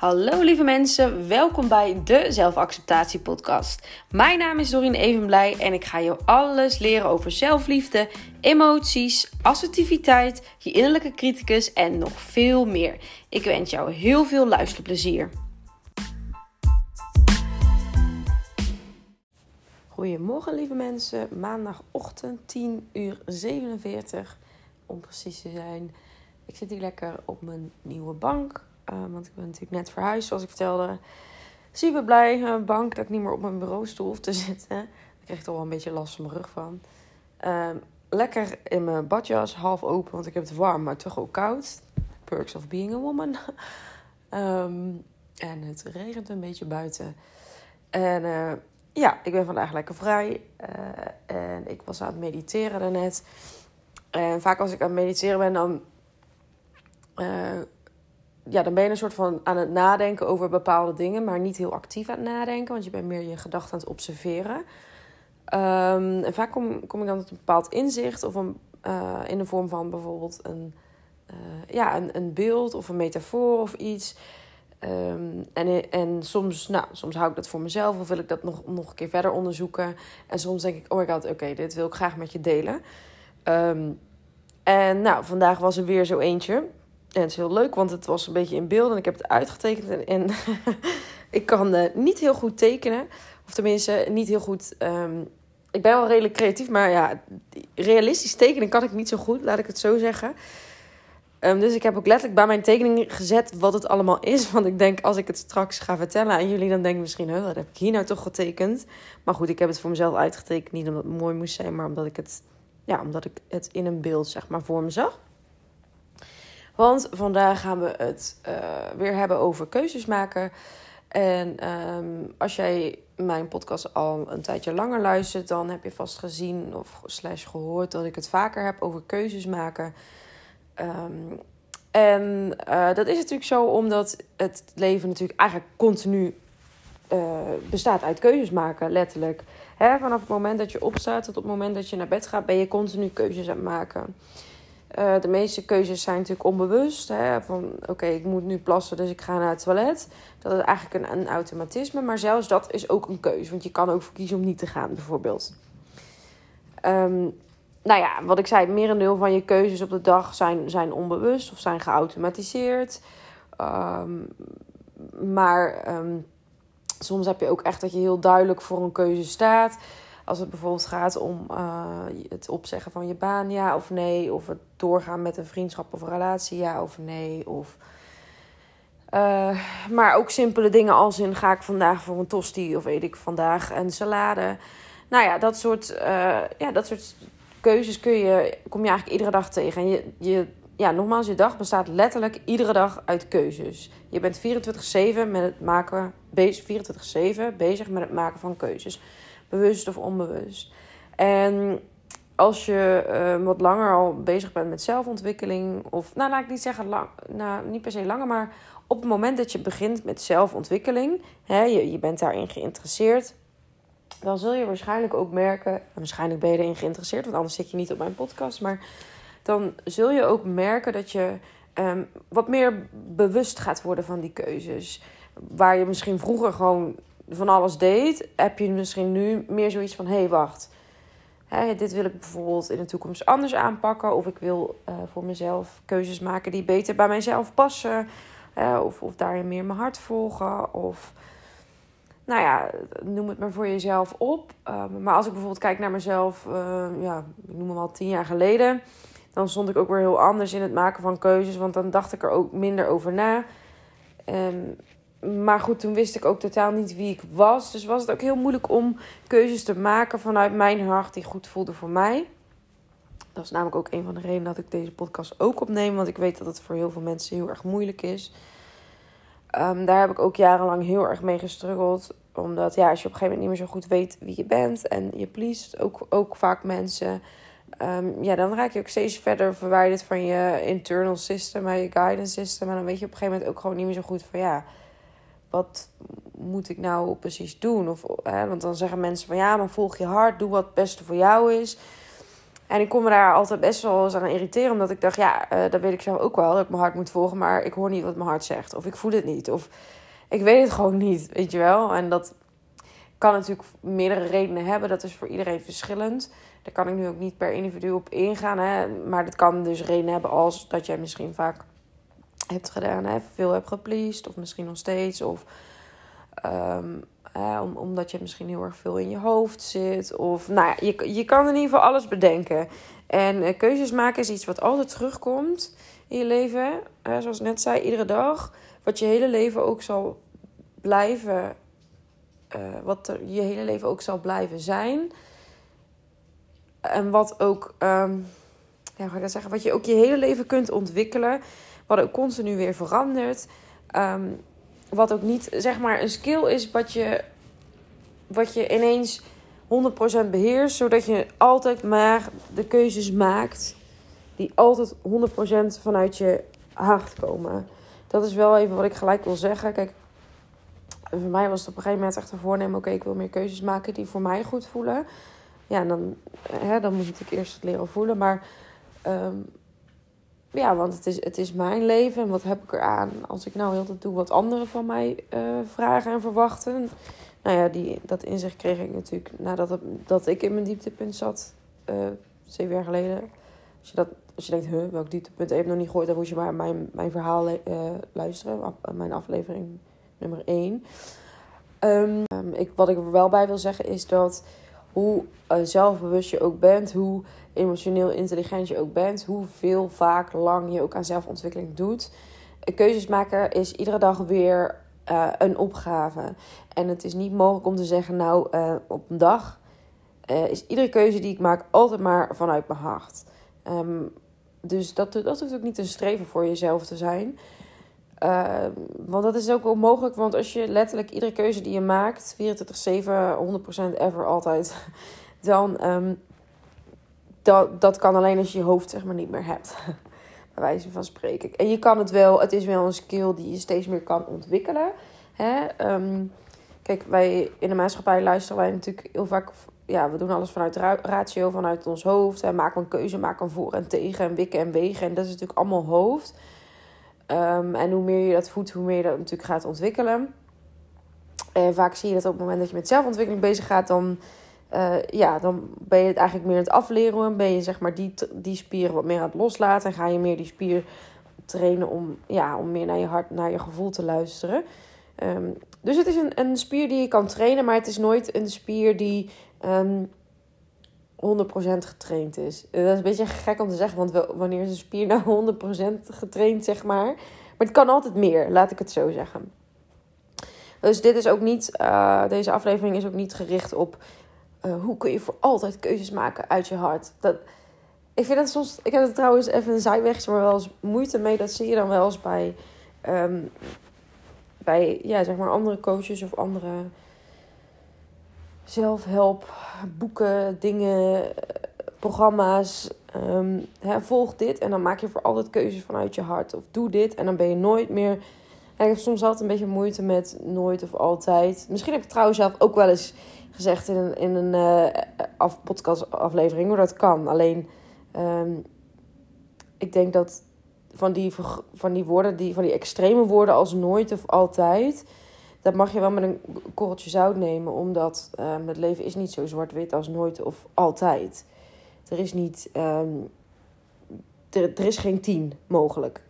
Hallo lieve mensen, welkom bij de Zelfacceptatie Podcast. Mijn naam is Dorien Evenblij en ik ga je alles leren over zelfliefde, emoties, assertiviteit, je innerlijke criticus en nog veel meer. Ik wens jou heel veel luisterplezier. Goedemorgen lieve mensen, maandagochtend 10 uur 47 om precies te zijn. Ik zit hier lekker op mijn nieuwe bank uh, want ik ben natuurlijk net verhuisd, zoals ik vertelde. Super blij. Uh, bank dat ik niet meer op mijn bureaustoel hoef te zitten. Daar kreeg ik toch wel een beetje last van mijn rug van. Uh, lekker in mijn badjas, half open, want ik heb het warm, maar toch ook koud. Perks of being a woman. um, en het regent een beetje buiten. En uh, ja, ik ben vandaag lekker vrij. En ik was aan het mediteren daarnet. En vaak als ik aan het mediteren ben, dan ja, dan ben je een soort van aan het nadenken over bepaalde dingen, maar niet heel actief aan het nadenken, want je bent meer je gedachten aan het observeren. Um, en vaak kom, kom ik dan tot een bepaald inzicht of een, uh, in de vorm van bijvoorbeeld een, uh, ja, een, een beeld of een metafoor of iets. Um, en, en soms, nou, soms hou ik dat voor mezelf of wil ik dat nog, nog een keer verder onderzoeken. En soms denk ik, oh my god, oké, dit wil ik graag met je delen. Um, en nou, vandaag was er weer zo eentje. En het is heel leuk, want het was een beetje in beeld en ik heb het uitgetekend. En, en ik kan uh, niet heel goed tekenen. Of tenminste, niet heel goed. Um, ik ben wel redelijk creatief, maar ja, realistisch tekenen kan ik niet zo goed, laat ik het zo zeggen. Um, dus ik heb ook letterlijk bij mijn tekening gezet wat het allemaal is. Want ik denk, als ik het straks ga vertellen aan jullie, dan denk ik misschien, wat heb ik hier nou toch getekend? Maar goed, ik heb het voor mezelf uitgetekend. Niet omdat het mooi moest zijn, maar omdat ik het, ja, omdat ik het in een beeld, zeg maar, voor me zag. Want vandaag gaan we het uh, weer hebben over keuzes maken. En um, als jij mijn podcast al een tijdje langer luistert, dan heb je vast gezien of slash gehoord dat ik het vaker heb over keuzes maken. Um, en uh, dat is natuurlijk zo omdat het leven natuurlijk eigenlijk continu uh, bestaat uit keuzes maken, letterlijk. Hè, vanaf het moment dat je opstaat tot het moment dat je naar bed gaat, ben je continu keuzes aan het maken. Uh, de meeste keuzes zijn natuurlijk onbewust. Hè? Van oké, ik moet nu plassen, dus ik ga naar het toilet. Dat is eigenlijk een, een, automatisme. Maar zelfs dat is ook een keuze. Want je kan ook voor kiezen om niet te gaan, bijvoorbeeld. Um, nou ja, wat ik zei, merendeel van je keuzes op de dag zijn, zijn onbewust of zijn geautomatiseerd. Um, maar um, soms heb je ook echt dat je heel duidelijk voor een keuze staat. Als het bijvoorbeeld gaat om uh, het opzeggen van je baan, ja of nee. Of het doorgaan met een vriendschap of relatie, ja of nee. Of, uh, maar ook simpele dingen als in ga ik vandaag voor een tosti of eet ik vandaag een salade. Nou ja, dat soort, uh, ja, dat soort keuzes kun je, kom je eigenlijk iedere dag tegen. En je, je, ja, nogmaals, je dag bestaat letterlijk iedere dag uit keuzes. Je bent 24-7 met het maken, 24-7 bezig met het maken van keuzes bewust of onbewust. En als je uh, wat langer al bezig bent met zelfontwikkeling, of nou laat ik niet zeggen lang, nou, niet per se langer, maar op het moment dat je begint met zelfontwikkeling, hè, je, je bent daarin geïnteresseerd, dan zul je waarschijnlijk ook merken, en waarschijnlijk ben je erin geïnteresseerd, want anders zit je niet op mijn podcast, maar dan zul je ook merken dat je um, wat meer bewust gaat worden van die keuzes. Waar je misschien vroeger gewoon van alles deed, heb je misschien nu meer zoiets van: hé, hey, wacht. Hè, dit wil ik bijvoorbeeld in de toekomst anders aanpakken. Of ik wil uh, voor mezelf keuzes maken die beter bij mijzelf passen. Of, of daarin meer mijn hart volgen. Of nou ja, noem het maar voor jezelf op. Uh, maar als ik bijvoorbeeld kijk naar mezelf, ja, ik noem hem al tien jaar geleden. Dan stond ik ook weer heel anders in het maken van keuzes. Want dan dacht ik er ook minder over na. Um, maar goed, toen wist ik ook totaal niet wie ik was. Dus was het ook heel moeilijk om keuzes te maken vanuit mijn hart die goed voelde voor mij. Dat is namelijk ook een van de redenen dat ik deze podcast ook opneem. Want ik weet dat het voor heel veel mensen heel erg moeilijk is. Um, daar heb ik ook jarenlang heel erg mee gestruggeld. Omdat ja, als je op een gegeven moment niet meer zo goed weet wie je bent. En je pleest ook, ook vaak mensen. Um, ja, dan raak je ook steeds verder verwijderd van je internal system. En je guidance system. En dan weet je op een gegeven moment ook gewoon niet meer zo goed van ja wat moet ik nou precies doen? Of, hè, want dan zeggen mensen van ja, maar volg je hart, doe wat het beste voor jou is. En ik kon me daar altijd best wel eens aan irriteren. Omdat ik dacht, ja, uh, dat weet ik zelf ook wel. Dat ik mijn hart moet volgen. Maar ik hoor niet wat mijn hart zegt. Of ik voel het niet. Of ik weet het gewoon niet, weet je wel. En dat kan natuurlijk meerdere redenen hebben. Dat is voor iedereen verschillend. Daar kan ik nu ook niet per individu op ingaan. Hè. Maar dat kan dus redenen hebben als dat jij misschien vaak hebt gedaan. Hè. Veel hebt gepleased. Of misschien nog steeds. Of om, omdat je misschien heel erg veel in je hoofd zit. Of nou ja, je, je kan in ieder geval alles bedenken. En uh, keuzes maken is iets wat altijd terugkomt in je leven. Zoals ik net zei, iedere dag. Wat je hele leven ook zal blijven. Uh, wat je hele leven ook zal blijven zijn. En wat ook, um, ga ik dat zeggen? Wat je ook je hele leven kunt ontwikkelen. Wat ook continu weer verandert. Um, wat ook niet zeg maar een skill is wat je, wat je ineens 100% beheerst, zodat je altijd maar de keuzes maakt die altijd 100% vanuit je hart komen. Dat is wel even wat ik gelijk wil zeggen. Kijk, voor mij was het op een gegeven moment echt een voornemen: oké, ik wil meer keuzes maken die voor mij goed voelen. Ja, dan, hè, dan moet ik eerst leren voelen. Maar um, ja, want het is, het is mijn leven en wat heb ik eraan als ik nou heel tijd doe wat anderen van mij uh, vragen en verwachten. Nou ja, die, dat inzicht kreeg ik natuurlijk nadat dat ik in mijn dieptepunt zat, uh, zeven jaar geleden. Als je, dat, als je denkt, huh, welk dieptepunt heb je nog niet gehoord, dan moet je maar mijn, mijn verhaal uh, luisteren, mijn aflevering nummer 1. Um, ehm, ik, wat ik er wel bij wil zeggen is dat hoe zelfbewust je ook bent, hoe emotioneel intelligent je ook bent, hoeveel vaak lang je ook aan zelfontwikkeling doet. Keuzes maken is iedere dag weer uh, een opgave. En het is niet mogelijk om te zeggen, nou, uh, op een dag uh, is iedere keuze die ik maak altijd maar vanuit mijn hart. Um, dus dat, dat hoeft ook niet een streven voor jezelf te zijn. want dat is ook onmogelijk, want als je letterlijk iedere keuze die je maakt, 24-7, 100% ever, altijd, dan um, dat, dat kan alleen als je je hoofd zeg maar niet meer hebt. Bij wijze van spreken. En je kan het wel, het is wel een skill die je steeds meer kan ontwikkelen. Hè? Ehm, kijk, wij in de maatschappij luisteren wij natuurlijk heel vaak. Ja, we doen alles vanuit ratio, vanuit ons hoofd. Hè? Maken een keuze, maken een voor en tegen en wikken en wegen. En dat is natuurlijk allemaal hoofd. Um, en hoe meer je dat voedt, hoe meer je dat natuurlijk gaat ontwikkelen. En vaak zie je dat op het moment dat je met zelfontwikkeling bezig gaat, dan uh, ja, dan ben je het eigenlijk meer aan het afleren. Ben je zeg maar die, die spieren wat meer aan het loslaten. En ga je meer die spier trainen om, ja, om meer naar je hart, naar je gevoel te luisteren. Um, dus het is een, een spier die je kan trainen, maar het is nooit een spier die um, ehm, 100% getraind is. Dat is een beetje gek om te zeggen, want wanneer is een spier nou 100% getraind, zeg maar. Maar het kan altijd meer, laat ik het zo zeggen. Dus dit is ook niet, uh, deze aflevering is ook niet gericht op uh, hoe kun je voor altijd keuzes maken uit je hart? Dat, ik vind dat soms, ik heb het trouwens even een zijweg, maar wel eens moeite mee. Dat zie je dan wel eens bij, um, bij ja, zeg maar andere coaches of andere zelfhelp, boeken, dingen, programma's. Um, hè, volg dit en dan maak je voor altijd keuzes vanuit je hart. Of doe dit en dan ben je nooit meer. En ik heb soms altijd een beetje moeite met nooit of altijd. Misschien heb ik trouwens zelf ook wel eens gezegd in een, in een uh, af, podcastaflevering hoe dat kan. Alleen, um, ik denk dat van die, van die woorden, die, van die extreme woorden als nooit of altijd, dat mag je wel met een korreltje zout nemen. Omdat um, het leven is niet zo zwart-wit als nooit of altijd. Er is niet, um, er, is geen tien mogelijk.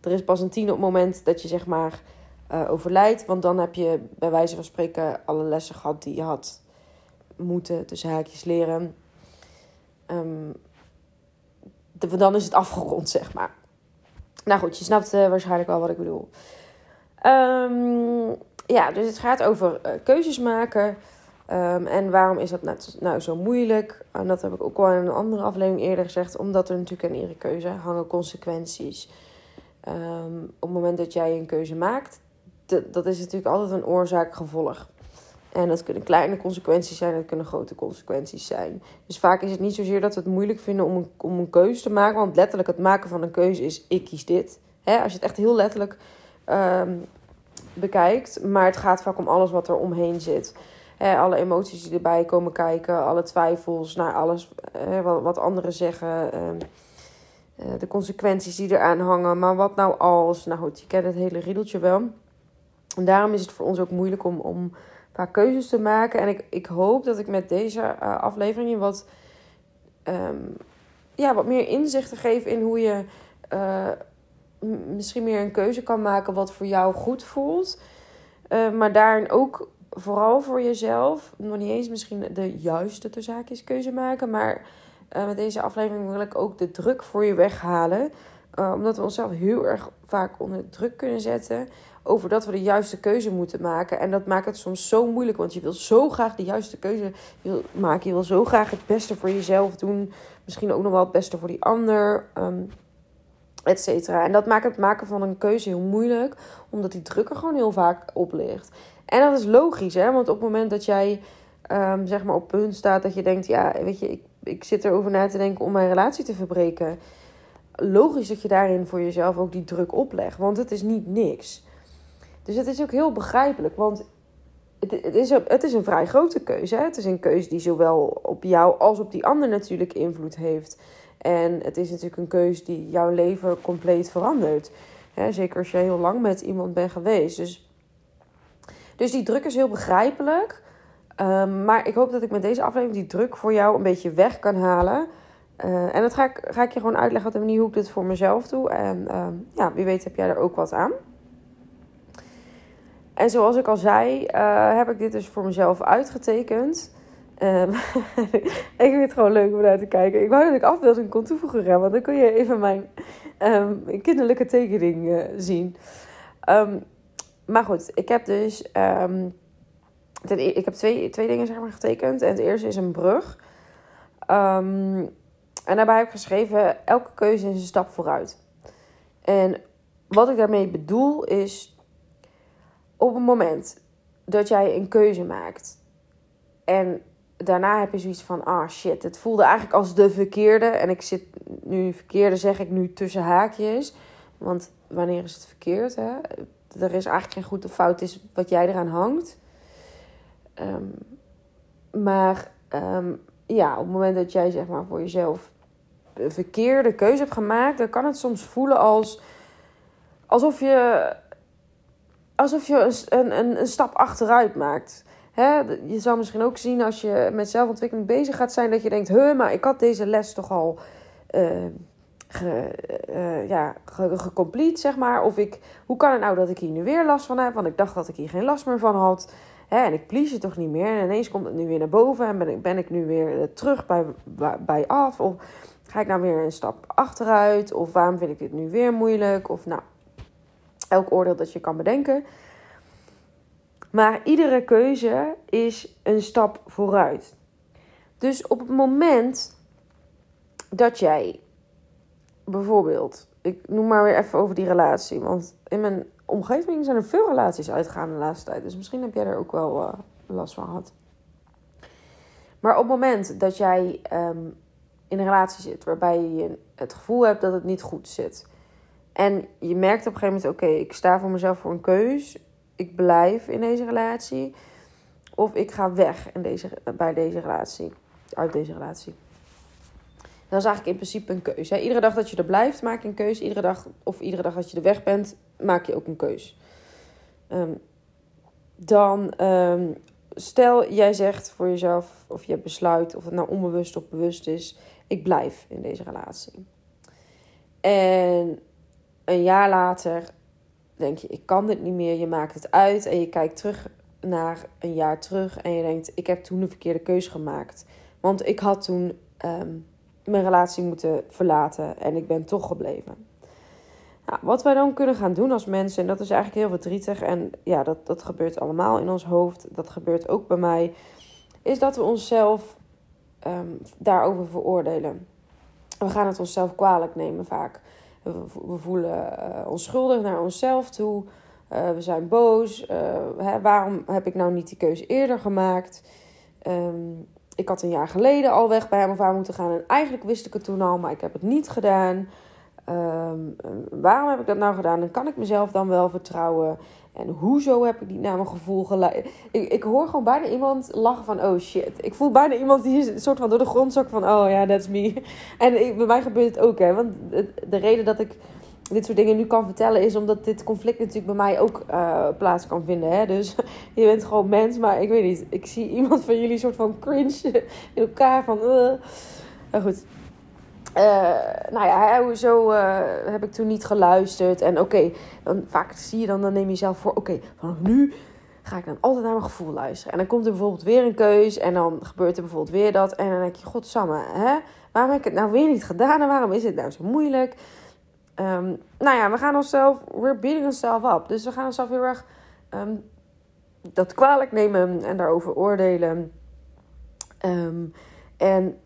Er is pas een tien op het moment dat je zeg maar uh, overlijdt. Want dan heb je bij wijze van spreken alle lessen gehad die je had moeten, tussen haakjes, leren. Um, dan is het afgerond, zeg maar. Nou goed, je snapt uh, waarschijnlijk wel wat ik bedoel. Um, ja, dus het gaat over uh, keuzes maken. Um, en waarom is dat nou, zo moeilijk? En dat heb ik ook al in een andere aflevering eerder gezegd. Omdat er natuurlijk aan iedere keuze hangen consequenties. Op het moment dat jij een keuze maakt, dat is natuurlijk altijd een oorzaak-gevolg. En dat kunnen kleine consequenties zijn, dat kunnen grote consequenties zijn. Dus vaak is het niet zozeer dat we het moeilijk vinden om een, om een keuze te maken. Want letterlijk het maken van een keuze is, ik kies dit. Hè, als je het echt heel letterlijk um, bekijkt. Maar het gaat vaak om alles wat er omheen zit. Hè, alle emoties die erbij komen kijken, alle twijfels, naar alles wat, wat anderen zeggen. Ehm, eh, de consequenties die eraan hangen. Maar wat nou als? Nou goed, je kent het hele riedeltje wel. En daarom is het voor ons ook moeilijk om, om keuzes te maken. En ik, ik hoop dat ik met deze uh, aflevering wat, um, ja, wat meer inzichten geef in hoe je uh, misschien meer een keuze kan maken wat voor jou goed voelt. Uh, maar daarin ook vooral voor jezelf, nog niet eens misschien de juiste zaakjes keuze maken, maar met deze aflevering wil ik ook de druk voor je weghalen. Omdat we onszelf heel erg vaak onder druk kunnen zetten over dat we de juiste keuze moeten maken. En dat maakt het soms zo moeilijk, want je wil zo graag de juiste keuze maken. Je wil zo graag het beste voor jezelf doen. Misschien ook nog wel het beste voor die ander. Um, et cetera. En dat maakt het maken van een keuze heel moeilijk, omdat die druk er gewoon heel vaak op ligt. En dat is logisch, hè? Want op het moment dat jij um, zeg maar op punt staat dat je denkt, ja, weet je, ik, ik zit erover na te denken om mijn relatie te verbreken. Logisch dat je daarin voor jezelf ook die druk oplegt, want het is niet niks. Dus het is ook heel begrijpelijk, want het, is, het is een vrij grote keuze. Hè? Het is een keuze die zowel op jou als op die ander natuurlijk invloed heeft. En het is natuurlijk een keuze die jouw leven compleet verandert. Hè? Zeker als je heel lang met iemand bent geweest. Dus, dus die druk is heel begrijpelijk. Um, maar ik hoop dat ik met deze aflevering die druk voor jou een beetje weg kan halen. Uh, en dat ga ik, ga ik je gewoon uitleggen op de manier hoe ik dit voor mezelf doe. En um, ja, wie weet heb jij er ook wat aan. En zoals ik al zei, uh, heb ik dit dus voor mezelf uitgetekend. Um, ik vind het gewoon leuk om naar te kijken. Ik wou dat ik afbeelding kon toevoegen, want dan kun je even mijn um, kinderlijke tekening uh, zien. Um, maar goed, ik heb dus e-, ik heb twee, twee dingen zeg maar, getekend. En het eerste is een brug. en daarbij heb ik geschreven: elke keuze is een stap vooruit. En wat ik daarmee bedoel is op het moment dat jij een keuze maakt en daarna heb je zoiets van: ah shit, het voelde eigenlijk als de verkeerde. En ik zit nu verkeerde, zeg ik nu tussen haakjes. Want wanneer is het verkeerd? Hè? Er is eigenlijk geen goed of fout, is wat jij eraan hangt. Um, maar um, ja, op het moment dat jij zeg maar voor jezelf een verkeerde keuze hebt gemaakt, dan kan het soms voelen als alsof je alsof je een, een, een stap achteruit maakt. Hè? Je zou misschien ook zien als je met zelfontwikkeling bezig gaat zijn, dat je denkt: Huh, maar ik had deze les toch al uh, ge, ja, gecomplete, zeg maar. Of ik, hoe kan het nou dat ik hier nu weer last van heb? Want ik dacht dat ik hier geen last meer van had. Hè? En ik please je toch niet meer. En ineens komt het nu weer naar boven en ben ik, ben ik nu weer uh, terug bij, bij af. Of ga ik nou weer een stap achteruit? Of waarom vind ik dit nu weer moeilijk? Of nou, elk oordeel dat je kan bedenken. Maar iedere keuze is een stap vooruit. Dus op het moment dat jij bijvoorbeeld, ik noem maar weer even over die relatie, want in mijn omgeving zijn er veel relaties uitgegaan de laatste tijd. Dus misschien heb jij er ook wel uh, last van gehad. Maar op het moment dat jij um, in een relatie zit waarbij je het gevoel hebt dat het niet goed zit, en je merkt op een gegeven moment: oké, ik sta voor mezelf voor een keus. Ik blijf in deze relatie. Of ik ga weg in deze, bij deze relatie. Uit deze relatie. Dat is eigenlijk in principe een keuze. Hè? Iedere dag dat je er blijft, maak je een keuze. Iedere dag, of iedere dag dat je er weg bent, maak je ook een keus. Um, dan um, stel jij zegt voor jezelf, of je besluit, of het nou onbewust of bewust is, ik blijf in deze relatie. En een jaar later denk je, ik kan dit niet meer. Je maakt het uit en je kijkt terug naar een jaar terug en je denkt, ik heb toen een verkeerde keuze gemaakt. Want ik had toen um, mijn relatie moeten verlaten en ik ben toch gebleven. Nou, wat wij dan kunnen gaan doen als mensen, en dat is eigenlijk heel verdrietig en ja, dat, dat gebeurt allemaal in ons hoofd, dat gebeurt ook bij mij, is dat we onszelf um, daarover veroordelen. We gaan het onszelf kwalijk nemen vaak. We voelen uh, ons schuldig naar onszelf toe. Uh, we zijn boos. Uh, hè, waarom heb ik nou niet die keuze eerder gemaakt? Um, ik had een jaar geleden al weg bij hem of haar moeten gaan. En eigenlijk wist ik het toen al, maar ik heb het niet gedaan. Ehm, waarom heb ik dat nou gedaan? En kan ik mezelf dan wel vertrouwen? En hoezo heb ik niet naar mijn gevoel geleid? Ik, ik hoor gewoon bijna iemand lachen van, oh shit. Ik voel bijna iemand die een soort van door de grond zakt van, oh ja, that's me. En bij mij gebeurt het ook, hè. Want de reden dat ik dit soort dingen nu kan vertellen, is omdat dit conflict natuurlijk bij mij ook uh, plaats kan vinden. Hè? Dus je bent gewoon mens, maar ik weet niet. Ik zie iemand van jullie soort van cringe in elkaar van. Uh. Nou goed. Uh, nou ja, hoezo heb ik toen niet geluisterd. En oké, dan vaak zie je dan, dan neem je jezelf voor, oké, vanaf nu ga ik dan altijd naar mijn gevoel luisteren. En dan komt er bijvoorbeeld weer een keus en dan gebeurt er bijvoorbeeld weer dat. En dan denk je, godsamme, hè? waarom heb ik het nou weer niet gedaan en waarom is het nou zo moeilijk? Um, nou ja, we gaan onszelf, we're beating onszelf up. Dus we gaan onszelf heel erg um, dat kwalijk nemen en daarover oordelen. Um, en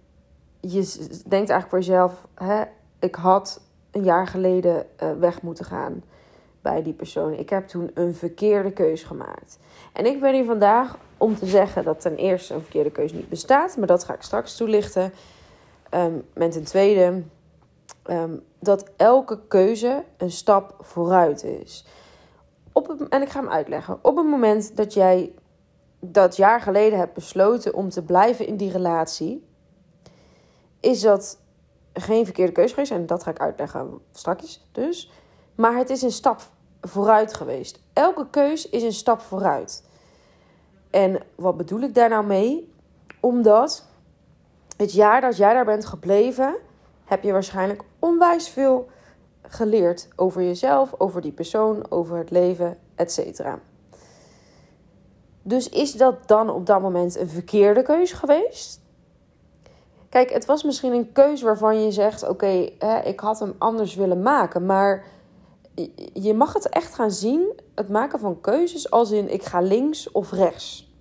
je denkt eigenlijk voor jezelf, hè, ik had een jaar geleden uh, weg moeten gaan bij die persoon. Ik heb toen een verkeerde keus gemaakt. En ik ben hier vandaag om te zeggen dat ten eerste een verkeerde keus niet bestaat, maar dat ga ik straks toelichten. Um, met ten tweede um, dat elke keuze een stap vooruit is. Op en ik ga hem uitleggen. Op het moment dat jij dat jaar geleden hebt besloten om te blijven in die relatie, is dat geen verkeerde keuze geweest. En dat ga ik uitleggen straks dus. Maar het is een stap vooruit geweest. Elke keus is een stap vooruit. En wat bedoel ik daar nou mee? Omdat het jaar dat jij daar bent gebleven, heb je waarschijnlijk onwijs veel geleerd over jezelf, over die persoon, over het leven, etc. Dus is dat dan op dat moment een verkeerde keus geweest? Kijk, het was misschien een keuze waarvan je zegt: Oké, ik had hem anders willen maken. Maar je mag het echt gaan zien, het maken van keuzes, als in ik ga links of rechts.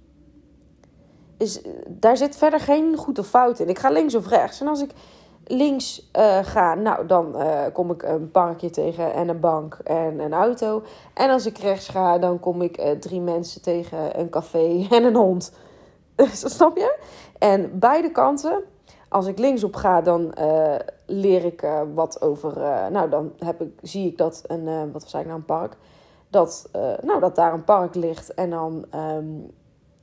Is, daar zit verder geen goed of fout in. Ik ga links of rechts. En als ik links uh, ga, nou dan uh, kom ik een parkje tegen en een bank en een auto. En als ik rechts ga, dan kom ik uh, drie mensen tegen, een café en een hond. Snap je? En beide kanten, als ik links op ga, dan leer ik wat over. nou, dan heb ik, zie ik dat een, wat zei ik nou, een park. Dat, nou, dat daar een park ligt en dan. Um,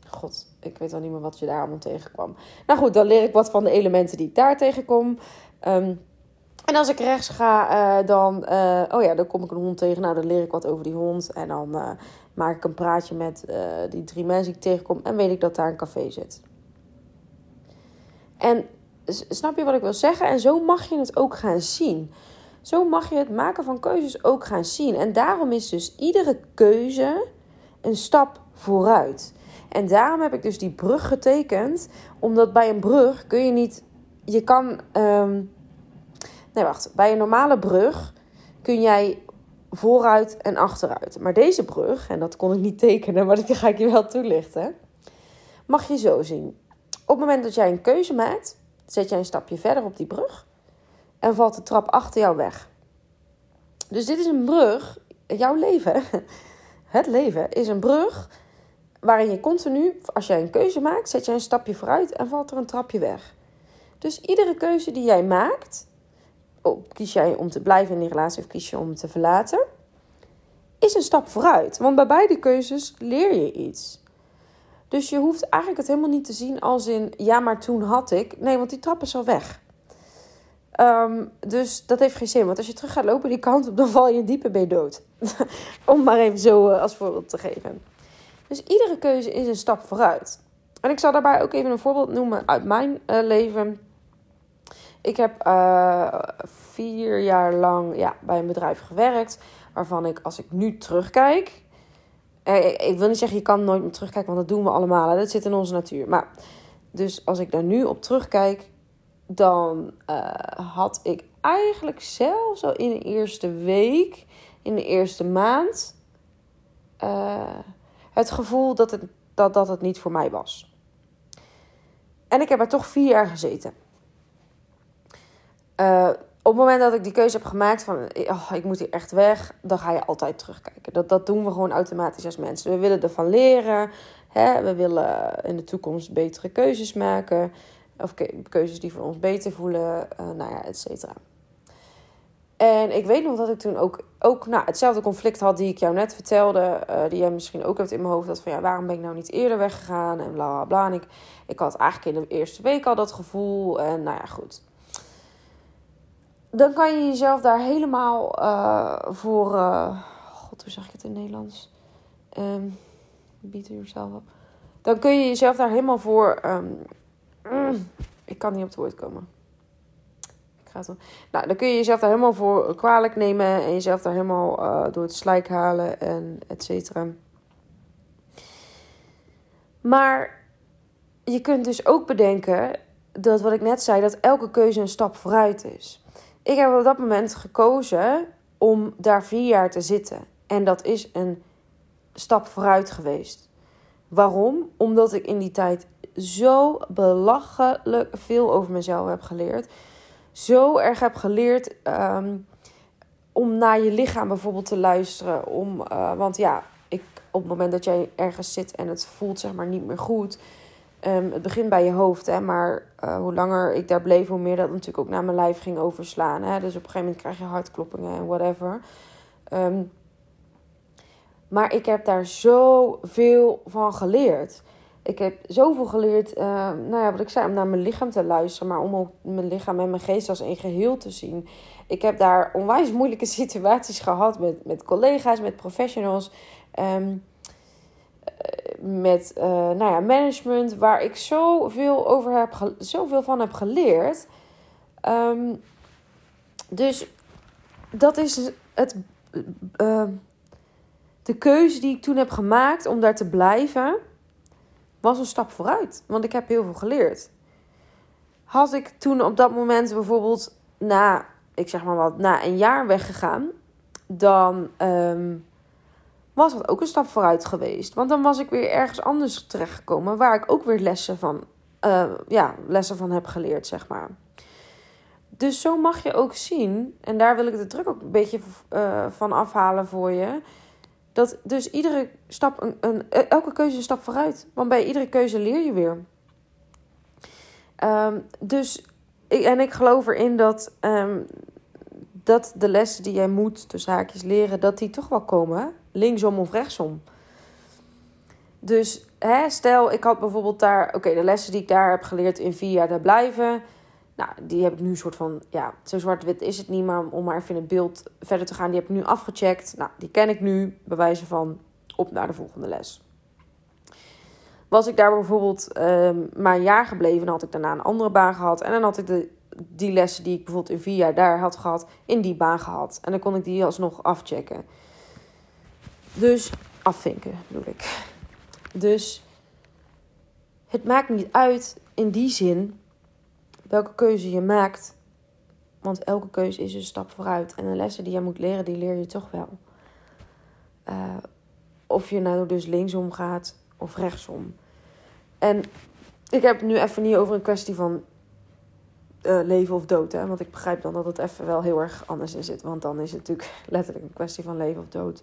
God, ik weet al niet meer wat je daar allemaal tegenkwam. Nou goed, dan leer ik wat van de elementen die ik daar tegenkom. Um, en als ik rechts ga, dan, oh ja, dan kom ik een hond tegen. Nou, dan leer ik wat over die hond. En dan maak ik een praatje met die drie mensen die ik tegenkom. En weet ik dat daar een café zit. En snap je wat ik wil zeggen? En zo mag je het ook gaan zien. Zo mag je het maken van keuzes ook gaan zien. En daarom is dus iedere keuze een stap vooruit. En daarom heb ik dus die brug getekend. Omdat bij een brug kun je niet. Je kan. Ehm, nee, wacht. Bij een normale brug kun jij vooruit en achteruit. Maar deze brug, en dat kon ik niet tekenen, maar dat ga ik je wel toelichten. Mag je zo zien. Op het moment dat jij een keuze maakt, zet jij een stapje verder op die brug. En valt de trap achter jou weg. Dus dit is een brug. Jouw leven, het leven, is een brug waarin je continu, als jij een keuze maakt, zet jij een stapje vooruit en valt er een trapje weg. Dus iedere keuze die jij maakt, oh, kies jij om te blijven in die relatie of kies je om te verlaten, is een stap vooruit. Want bij beide keuzes leer je iets. Dus je hoeft eigenlijk het helemaal niet te zien als in, ja, maar toen had ik. Nee, want die trap is al weg. Ehm, dus dat heeft geen zin. Want als je terug gaat lopen die kant op, dan val je in diepe ben dood. Om maar even zo uh, als voorbeeld te geven. Dus iedere keuze is een stap vooruit. En ik zal daarbij ook even een voorbeeld noemen uit mijn uh, leven. Ik heb uh, vier jaar lang ja, bij een bedrijf gewerkt. Waarvan ik, als ik nu terugkijk. Eh, ik wil niet zeggen, je kan nooit meer terugkijken, want dat doen we allemaal. Hè? Dat zit in onze natuur. Maar dus als ik daar nu op terugkijk. Dan uh, had ik eigenlijk zelfs al in de eerste week, in de eerste maand het gevoel dat het, dat, dat het niet voor mij was. En ik heb er toch vier jaar gezeten. Uh, op het moment dat ik die keuze heb gemaakt van oh, ik moet hier echt weg, dan ga je altijd terugkijken. Dat, dat doen we gewoon automatisch als mensen. We willen ervan leren. Hè? We willen in de toekomst betere keuzes maken. Of keuzes die voor ons beter voelen. Uh, nou ja, et cetera. En ik weet nog dat ik toen ook, ook nou, hetzelfde conflict had die ik jou net vertelde. Uh, die jij misschien ook hebt in mijn hoofd. Dat van ja, waarom ben ik nou niet eerder weggegaan? En bla bla bla. Ik, ik had eigenlijk in de eerste week al dat gevoel. En nou ja, goed. Dan kan je jezelf daar helemaal uh, voor. Uh, God, hoe zeg ik het in Nederlands? Um, beat yourself up. Dan kun je jezelf daar helemaal voor. Um, mm, ik kan niet op het woord komen gaat dan. Nou, dan kun je jezelf daar helemaal voor kwalijk nemen en jezelf daar helemaal uh, door het slijk halen en et cetera. Maar je kunt dus ook bedenken dat wat ik net zei, dat elke keuze een stap vooruit is. Ik heb op dat moment gekozen om daar vier jaar te zitten. En dat is een stap vooruit geweest. Waarom? Omdat ik in die tijd zo belachelijk veel over mezelf heb geleerd zo erg heb geleerd ehm, om naar je lichaam bijvoorbeeld te luisteren. Om, uh, want ja, ik, op het moment dat jij ergens zit en het voelt zeg maar niet meer goed. Um, het begint bij je hoofd, hè, maar uh, hoe langer ik daar bleef, hoe meer dat natuurlijk ook naar mijn lijf ging overslaan. Hè? Dus op een gegeven moment krijg je hartkloppingen en whatever. Um, maar ik heb daar zoveel van geleerd ik heb zoveel geleerd, uh, nou ja, wat ik zei, om naar mijn lichaam te luisteren, maar om ook mijn lichaam en mijn geest als een geheel te zien. Ik heb daar onwijs moeilijke situaties gehad met, met collega's, met professionals, um, met uh, nou ja, management, waar ik zoveel, over heb, zoveel van heb geleerd. Um, dus dat is het, uh, de keuze die ik toen heb gemaakt om daar te blijven was een stap vooruit. Want ik heb heel veel geleerd. Had ik toen op dat moment bijvoorbeeld na, ik zeg maar wat, na een jaar weggegaan, dan um, was dat ook een stap vooruit geweest. Want dan was ik weer ergens anders terechtgekomen waar ik ook weer lessen van, uh, ja, lessen van heb geleerd, zeg maar. Dus zo mag je ook zien, en daar wil ik de druk ook een beetje uh, van afhalen voor je dat dus iedere stap, een, een, elke keuze een stap vooruit. Want bij iedere keuze leer je weer. Um, dus, ik, en ik geloof erin dat, um, dat de lessen die jij moet, de zaakjes leren, dat die toch wel komen. Linksom of rechtsom. Dus hè, stel, ik had bijvoorbeeld daar, oké, de lessen die ik daar heb geleerd in vier jaar, daar blijven. Nou, die heb ik nu soort van, ja, zo zwart-wit is het niet, maar om maar even in het beeld verder te gaan, die heb ik nu afgecheckt. Nou, die ken ik nu, bij wijze van op naar de volgende les. Was ik daar bijvoorbeeld uh, maar een jaar gebleven, dan had ik daarna een andere baan gehad. En dan had ik de, die lessen die ik bijvoorbeeld in vier jaar daar had gehad, in die baan gehad. En dan kon ik die alsnog afchecken. Dus afvinken, bedoel ik. Dus het maakt niet uit in die zin welke keuze je maakt. Want elke keuze is een stap vooruit. En de lessen die je moet leren, die leer je toch wel. Uh, of je nou dus linksom gaat of rechtsom. En ik heb het nu even niet over een kwestie van uh, leven of dood. Hè? Want ik begrijp dan dat het even wel heel erg anders in zit. Want dan is het natuurlijk letterlijk een kwestie van leven of dood.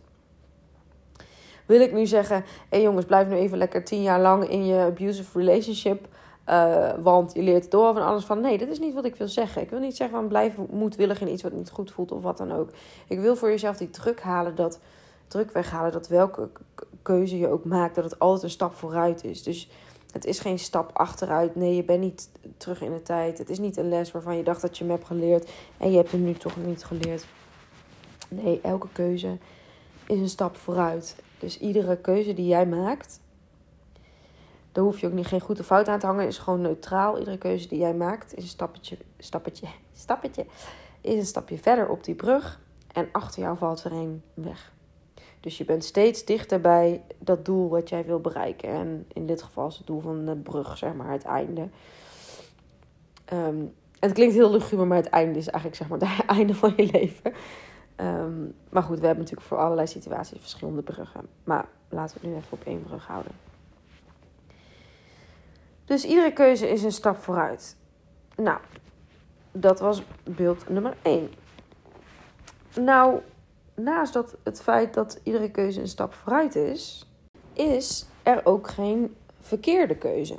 Wil ik nu zeggen, hé hey jongens, blijf nu even lekker tien jaar lang in je abusive relationship. Uh, want je leert door van alles van. Nee, dat is niet wat ik wil zeggen. Ik wil niet zeggen van blijf moedwillig in iets wat niet goed voelt of wat dan ook. Ik wil voor jezelf die druk halen, dat druk weghalen, dat welke keuze je ook maakt, dat het altijd een stap vooruit is. Dus het is geen stap achteruit. Nee, je bent niet terug in de tijd. Het is niet een les waarvan je dacht dat je hem hebt geleerd en je hebt hem nu toch niet geleerd. Nee, elke keuze is een stap vooruit. Dus iedere keuze die jij maakt, daar hoef je ook niet geen goed of fout aan te hangen. Is gewoon neutraal. Iedere keuze die jij maakt is een stappetje, stappetje, stappetje. Is een stapje verder op die brug. En achter jou valt er een weg. Dus je bent steeds dichter bij dat doel wat jij wil bereiken. En in dit geval is het doel van de brug, zeg maar, het einde. Um, het klinkt heel luguber, maar het einde is eigenlijk zeg maar het einde van je leven. Um, maar goed, we hebben natuurlijk voor allerlei situaties verschillende bruggen. Maar laten we het nu even op één brug houden. Dus iedere keuze is een stap vooruit. Nou, dat was beeld nummer 1. Nou, naast dat het feit dat iedere keuze een stap vooruit is, is er ook geen verkeerde keuze.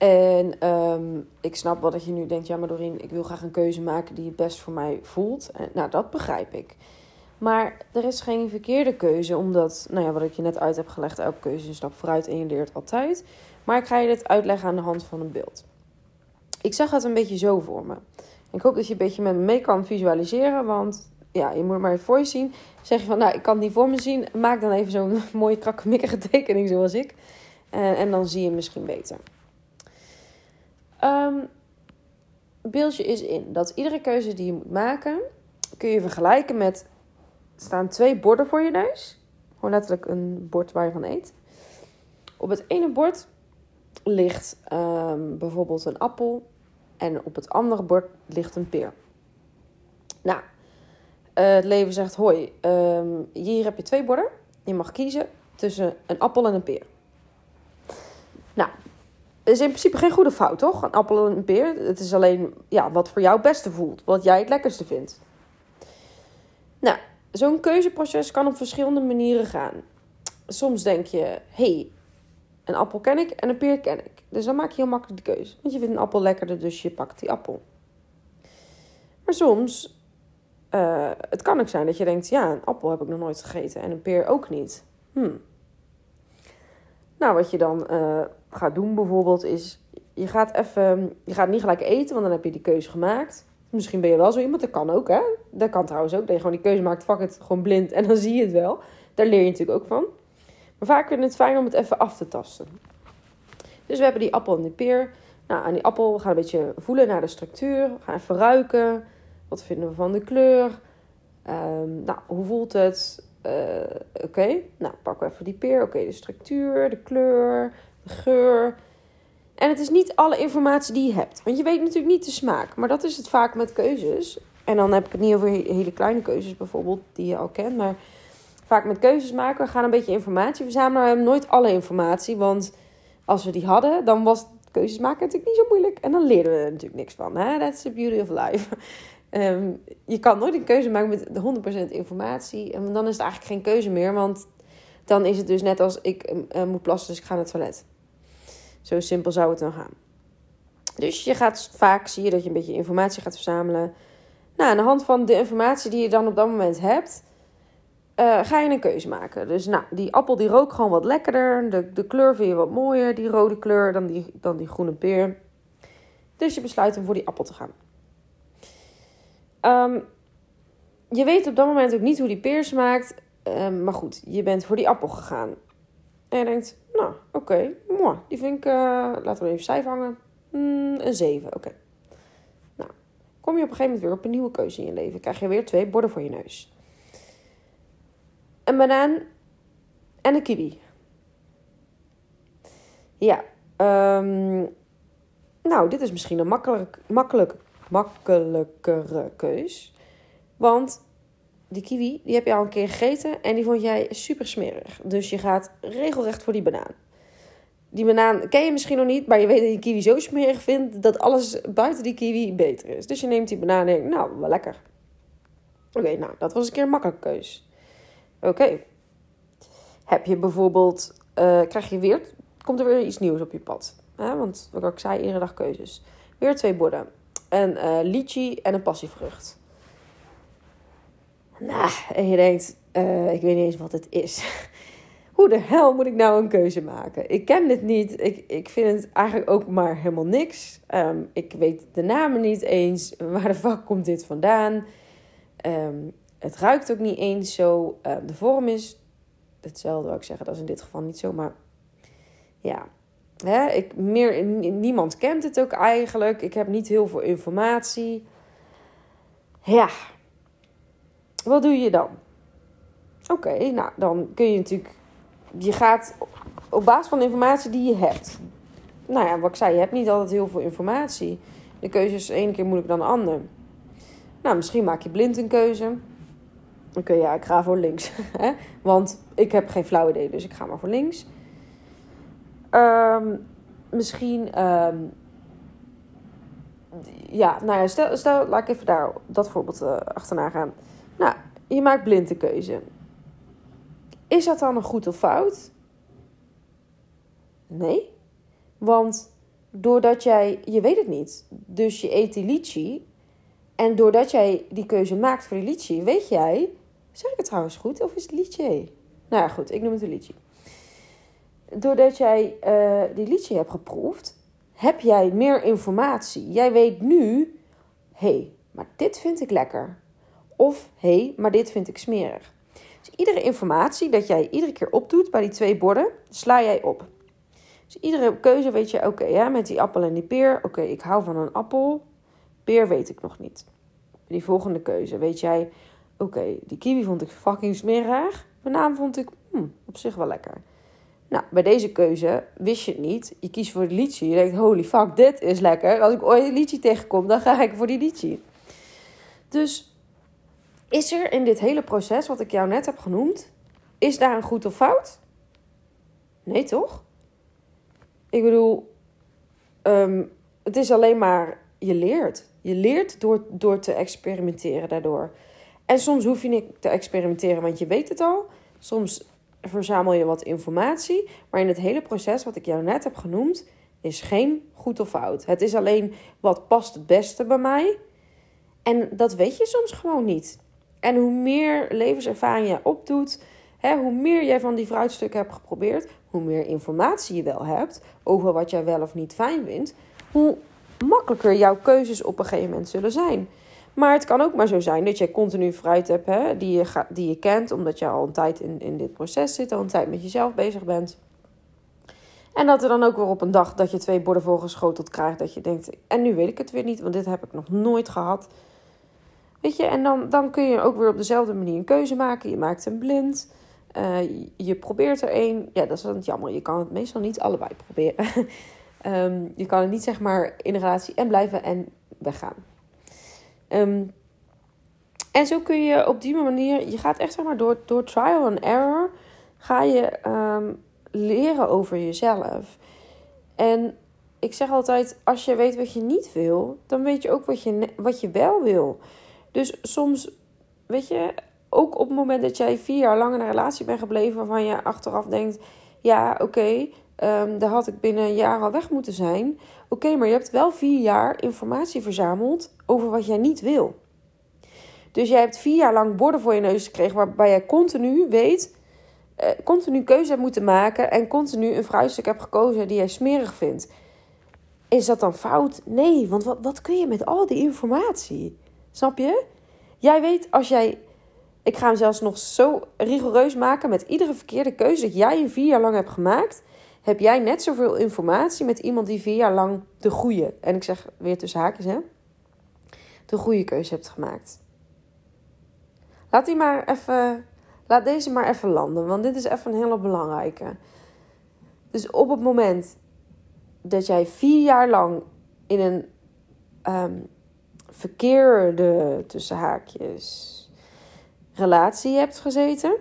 En ehm, ik snap wel dat je nu denkt, ja maar Doreen, ik wil graag een keuze maken die het best voor mij voelt. En, nou, dat begrijp ik. Maar er is geen verkeerde keuze, omdat, nou ja, wat ik je net uit heb gelegd, elke keuze is een stap vooruit en je leert altijd. Maar ik ga je dit uitleggen aan de hand van een beeld. Ik zag het een beetje zo voor me. Ik hoop dat je een beetje met me mee kan visualiseren, want ja, je moet maar even voor je zien. Zeg je van, nou, ik kan het niet voor me zien, maak dan even zo'n mooie krakkemikkige tekening zoals ik. En, en dan zie je misschien beter. Um, beeldje is in dat iedere keuze die je moet maken, kun je vergelijken met er staan twee borden voor je neus. Gewoon letterlijk een bord waar je van eet. Op het ene bord ligt um, bijvoorbeeld een appel. En op het andere bord ligt een peer. Nou, uh, het leven zegt: hoi, um, hier heb je twee borden. Je mag kiezen tussen een appel en een peer. Nou, is in principe geen goede fout, toch? Een appel en een peer. Het is alleen ja, wat voor jou het beste voelt. Wat jij het lekkerste vindt. Nou, zo'n keuzeproces kan op verschillende manieren gaan. Soms denk je, hey, een appel ken ik en een peer ken ik. Dus dan maak je heel makkelijk de keuze. Want je vindt een appel lekkerder, dus je pakt die appel. Maar soms, uh, het kan ook zijn dat je denkt, ja, een appel heb ik nog nooit gegeten en een peer ook niet. Hmm. Nou, wat je dan uh, gaat doen bijvoorbeeld is, je gaat even, je gaat niet gelijk eten, want dan heb je die keuze gemaakt. Misschien ben je wel zo iemand, dat kan ook hè. Dat kan trouwens ook, dat je gewoon die keuze maakt, fuck het, gewoon blind en dan zie je het wel. Daar leer je natuurlijk ook van. Maar vaak vind het fijn om het even af te tasten. Dus we hebben die appel en die peer. Nou, aan die appel we gaan een beetje voelen naar de structuur. We gaan even ruiken. Wat vinden we van de kleur? Um, nou, hoe voelt het? Uh, Oké, nou pakken we even die peer. Oké, de structuur, de kleur, geur. En het is niet alle informatie die je hebt. Want je weet natuurlijk niet de smaak. Maar dat is het vaak met keuzes. En dan heb ik het niet over hele kleine keuzes bijvoorbeeld, die je al kent. Maar vaak met keuzes maken, we gaan een beetje informatie verzamelen. We hebben nooit alle informatie. Want als we die hadden, dan was keuzes maken natuurlijk niet zo moeilijk. En dan leerden we er natuurlijk niks van. Hè? That's the beauty of life. Um, je kan nooit een keuze maken met 100% informatie. En dan is het eigenlijk geen keuze meer. Want dan is het dus net als ik uh, moet plassen, dus ik ga naar het toilet. Zo simpel zou het dan gaan. Dus je gaat vaak, zie je dat je een beetje informatie gaat verzamelen. Nou, aan de hand van de informatie die je dan op dat moment hebt, uh, ga je een keuze maken. Dus nou, die appel die rookt gewoon wat lekkerder. De, de kleur vind je wat mooier, die rode kleur, dan die, dan die groene peer. Dus je besluit om voor die appel te gaan. Um, je weet op dat moment ook niet hoe die peer smaakt. Um, maar goed, je bent voor die appel gegaan. En je denkt, nou, oké, okay, die vind ik, uh, laten we even cijfer hangen. Mm, een 7, oké. Nou, kom je op een gegeven moment weer op een nieuwe keuze in je leven. Krijg je weer twee borden voor je neus. Een banaan en een kiwi. Ja, um, nou, dit is misschien een makkelijk, makkelijk, makkelijkere keus. Want die kiwi, die heb je al een keer gegeten en die vond jij super smerig. Dus je gaat regelrecht voor die banaan. Die banaan ken je misschien nog niet, maar je weet dat je kiwi zo smerig vindt dat alles buiten die kiwi beter is. Dus je neemt die banaan en denkt, nou, wel lekker. Oké, nou, dat was een keer een makkelijke keus. Oké. Heb je bijvoorbeeld, uh, krijg je weer, komt er weer iets nieuws op je pad. Hè? Want wat ik zei, iedere dag keuzes. Weer twee borden. Een uh, lychee en een passievrucht. Nou, en je denkt, uh, ik weet niet eens wat het is. Hoe de hel moet ik nou een keuze maken? Ik ken dit niet. Ik, ik vind het eigenlijk ook maar helemaal niks. Um, ik weet de namen niet eens. Waar de fuck komt dit vandaan? Um, het ruikt ook niet eens zo. Uh, de vorm is hetzelfde, wil ik zeggen. Dat is in dit geval niet zo. Maar ja, Hè, ik, meer, niemand kent het ook eigenlijk. Ik heb niet heel veel informatie. Ja, wat doe je dan? Oké, nou dan kun je natuurlijk. Je gaat op basis van de informatie die je hebt. Nou ja, wat ik zei, je hebt niet altijd heel veel informatie. De keuze is de ene keer moeilijker dan de ander. Nou, misschien maak je blind een keuze. Oké, ja, ik ga voor links. Want ik heb geen flauw idee, dus ik ga maar voor links. Um, misschien. Um, ja, nou ja, stel, stel, laat ik even daar dat voorbeeld uh, achterna gaan. Je maakt blinde keuze. Is dat dan een goed of fout? Nee. Want doordat jij, je weet het niet, dus je eet die litchi. En doordat jij die keuze maakt voor die litchi, weet jij, zeg ik het trouwens goed, of is het litchi? Nou ja, goed, ik noem het een litchi. Doordat jij uh, die litchi hebt geproefd, heb jij meer informatie. Jij weet nu, hé, hey, maar dit vind ik lekker. Of hé, hey, maar dit vind ik smerig. Dus iedere informatie dat jij iedere keer opdoet bij die twee borden, sla jij op. Dus iedere keuze weet je, oké, met die appel en die peer, oké, ik hou van een appel, peer weet ik nog niet. Die volgende keuze weet jij, oké, die kiwi vond ik fucking smerig, banaan vond ik hmm, op zich wel lekker. Nou, bij deze keuze wist je het niet. Je kiest voor de litchi. Je denkt, holy fuck, dit is lekker. Als ik ooit een litchi tegenkom, dan ga ik voor die litchi. Dus is er in dit hele proces, wat ik jou net heb genoemd, is daar een goed of fout? Nee, toch? Ik bedoel, ehm, het is alleen maar, je leert. Je leert door, door te experimenteren daardoor. En soms hoef je niet te experimenteren, want je weet het al. Soms verzamel je wat informatie. Maar in het hele proces wat ik jou net heb genoemd, is geen goed of fout. Het is alleen wat past het beste bij mij. En dat weet je soms gewoon niet. En hoe meer levenservaring je opdoet, hè, hoe meer jij van die fruitstukken hebt geprobeerd, hoe meer informatie je wel hebt over wat jij wel of niet fijn vindt, hoe makkelijker jouw keuzes op een gegeven moment zullen zijn. Maar het kan ook maar zo zijn dat je continu fruit hebt hè, die, je die je kent, omdat je al een tijd in, in dit proces zit, al een tijd met jezelf bezig bent. En dat er dan ook weer op een dag dat je twee borden voorgeschoteld krijgt, dat je denkt, en nu weet ik het weer niet, want dit heb ik nog nooit gehad. Weet je, en dan, dan kun je ook weer op dezelfde manier een keuze maken. Je maakt een blind. Uh, je probeert er één. Ja, dat is dan jammer. Je kan het meestal niet allebei proberen. um, je kan het niet zeg maar in een relatie en blijven en weggaan. Um, en zo kun je op die manier, je gaat echt zeg maar door, door trial and error, ga je um, leren over jezelf. En ik zeg altijd, als je weet wat je niet wil, dan weet je ook wat je, wat je wel wil. Dus soms, weet je, ook op het moment dat jij vier jaar lang in een relatie bent gebleven waarvan je achteraf denkt: ja, oké, okay, um, daar had ik binnen een jaar al weg moeten zijn. Oké, maar je hebt wel vier jaar informatie verzameld over wat jij niet wil. Dus jij hebt vier jaar lang borden voor je neus gekregen waarbij jij continu weet, uh, continu keuze hebt moeten maken en continu een fruitstuk hebt gekozen die jij smerig vindt. Is dat dan fout? Nee, want wat, wat kun je met al die informatie? Snap je? Jij weet als jij. Ik ga hem zelfs nog zo rigoureus maken met iedere verkeerde keuze dat jij je vier jaar lang hebt gemaakt. Heb jij net zoveel informatie met iemand die vier jaar lang de goede, en ik zeg weer tussen haakjes, hè, de goede keuze hebt gemaakt. Laat die maar even. Laat deze maar even landen, want dit is even een hele belangrijke. Dus op het moment dat jij vier jaar lang in een um, verkeerde, tussen haakjes, relatie hebt gezeten,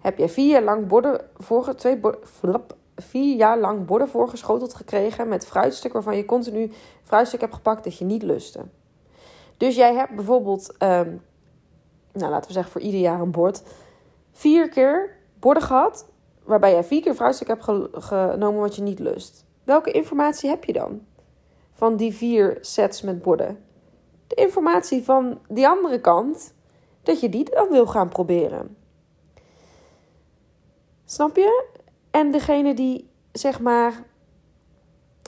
heb je vier jaar lang borden, vorige, twee flap, vier jaar lang borden voorgeschoteld gekregen met fruitstuk waarvan je continu fruitstuk hebt gepakt dat je niet lustte. Dus jij hebt bijvoorbeeld, um, nou laten we zeggen voor ieder jaar een bord, vier keer borden gehad waarbij jij vier keer fruitstuk hebt genomen wat je niet lust. Welke informatie heb je dan? Van die vier sets met borden de informatie van die andere kant, dat je die dan wil gaan proberen. Snap je? En degene die zeg maar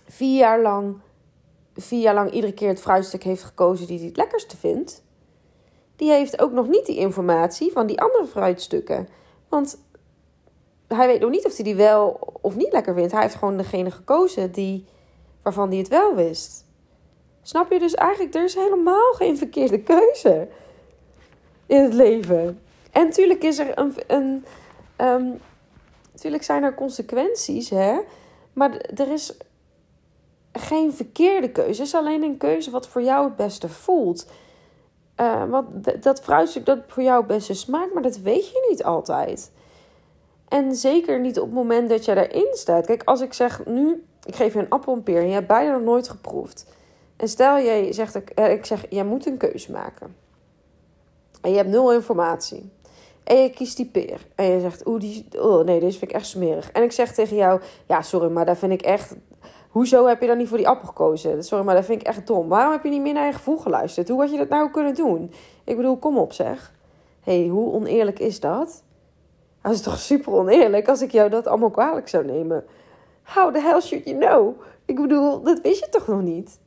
vier jaar lang, vier jaar lang iedere keer het fruitstuk heeft gekozen die hij het lekkerste vindt, die heeft ook nog niet die informatie van die andere fruitstukken. Want hij weet nog niet of hij die wel of niet lekker vindt. Hij heeft gewoon degene gekozen die, waarvan hij het wel wist. Snap je? Dus eigenlijk, er is helemaal geen verkeerde keuze in het leven. En natuurlijk is er een. een natuurlijk zijn er consequenties, hè? Maar er is geen verkeerde keuze. Het is alleen een keuze wat voor jou het beste voelt. Uh, want dat fruitstuk dat voor jou het beste smaakt, maar dat weet je niet altijd. En zeker niet op het moment dat je daarin staat. Kijk, als ik zeg nu, ik geef je een appel en peer en je hebt beide nog nooit geproefd. En stel jij zegt, eh, ik zeg, jij moet een keuze maken. En je hebt nul informatie. En je kiest die peer. En je zegt, oeh, die, oh nee, deze vind ik echt smerig. En ik zeg tegen jou, ja, sorry, maar daar vind ik echt, hoezo heb je dan niet voor die appel gekozen? Sorry, maar dat vind ik echt dom. Waarom heb je niet meer naar je gevoel geluisterd? Hoe had je dat nou kunnen doen? Ik bedoel, kom op zeg. hey, hoe oneerlijk is dat? Dat is toch super oneerlijk als ik jou dat allemaal kwalijk zou nemen. How the hell should you know? Ik bedoel, dat wist je toch nog niet?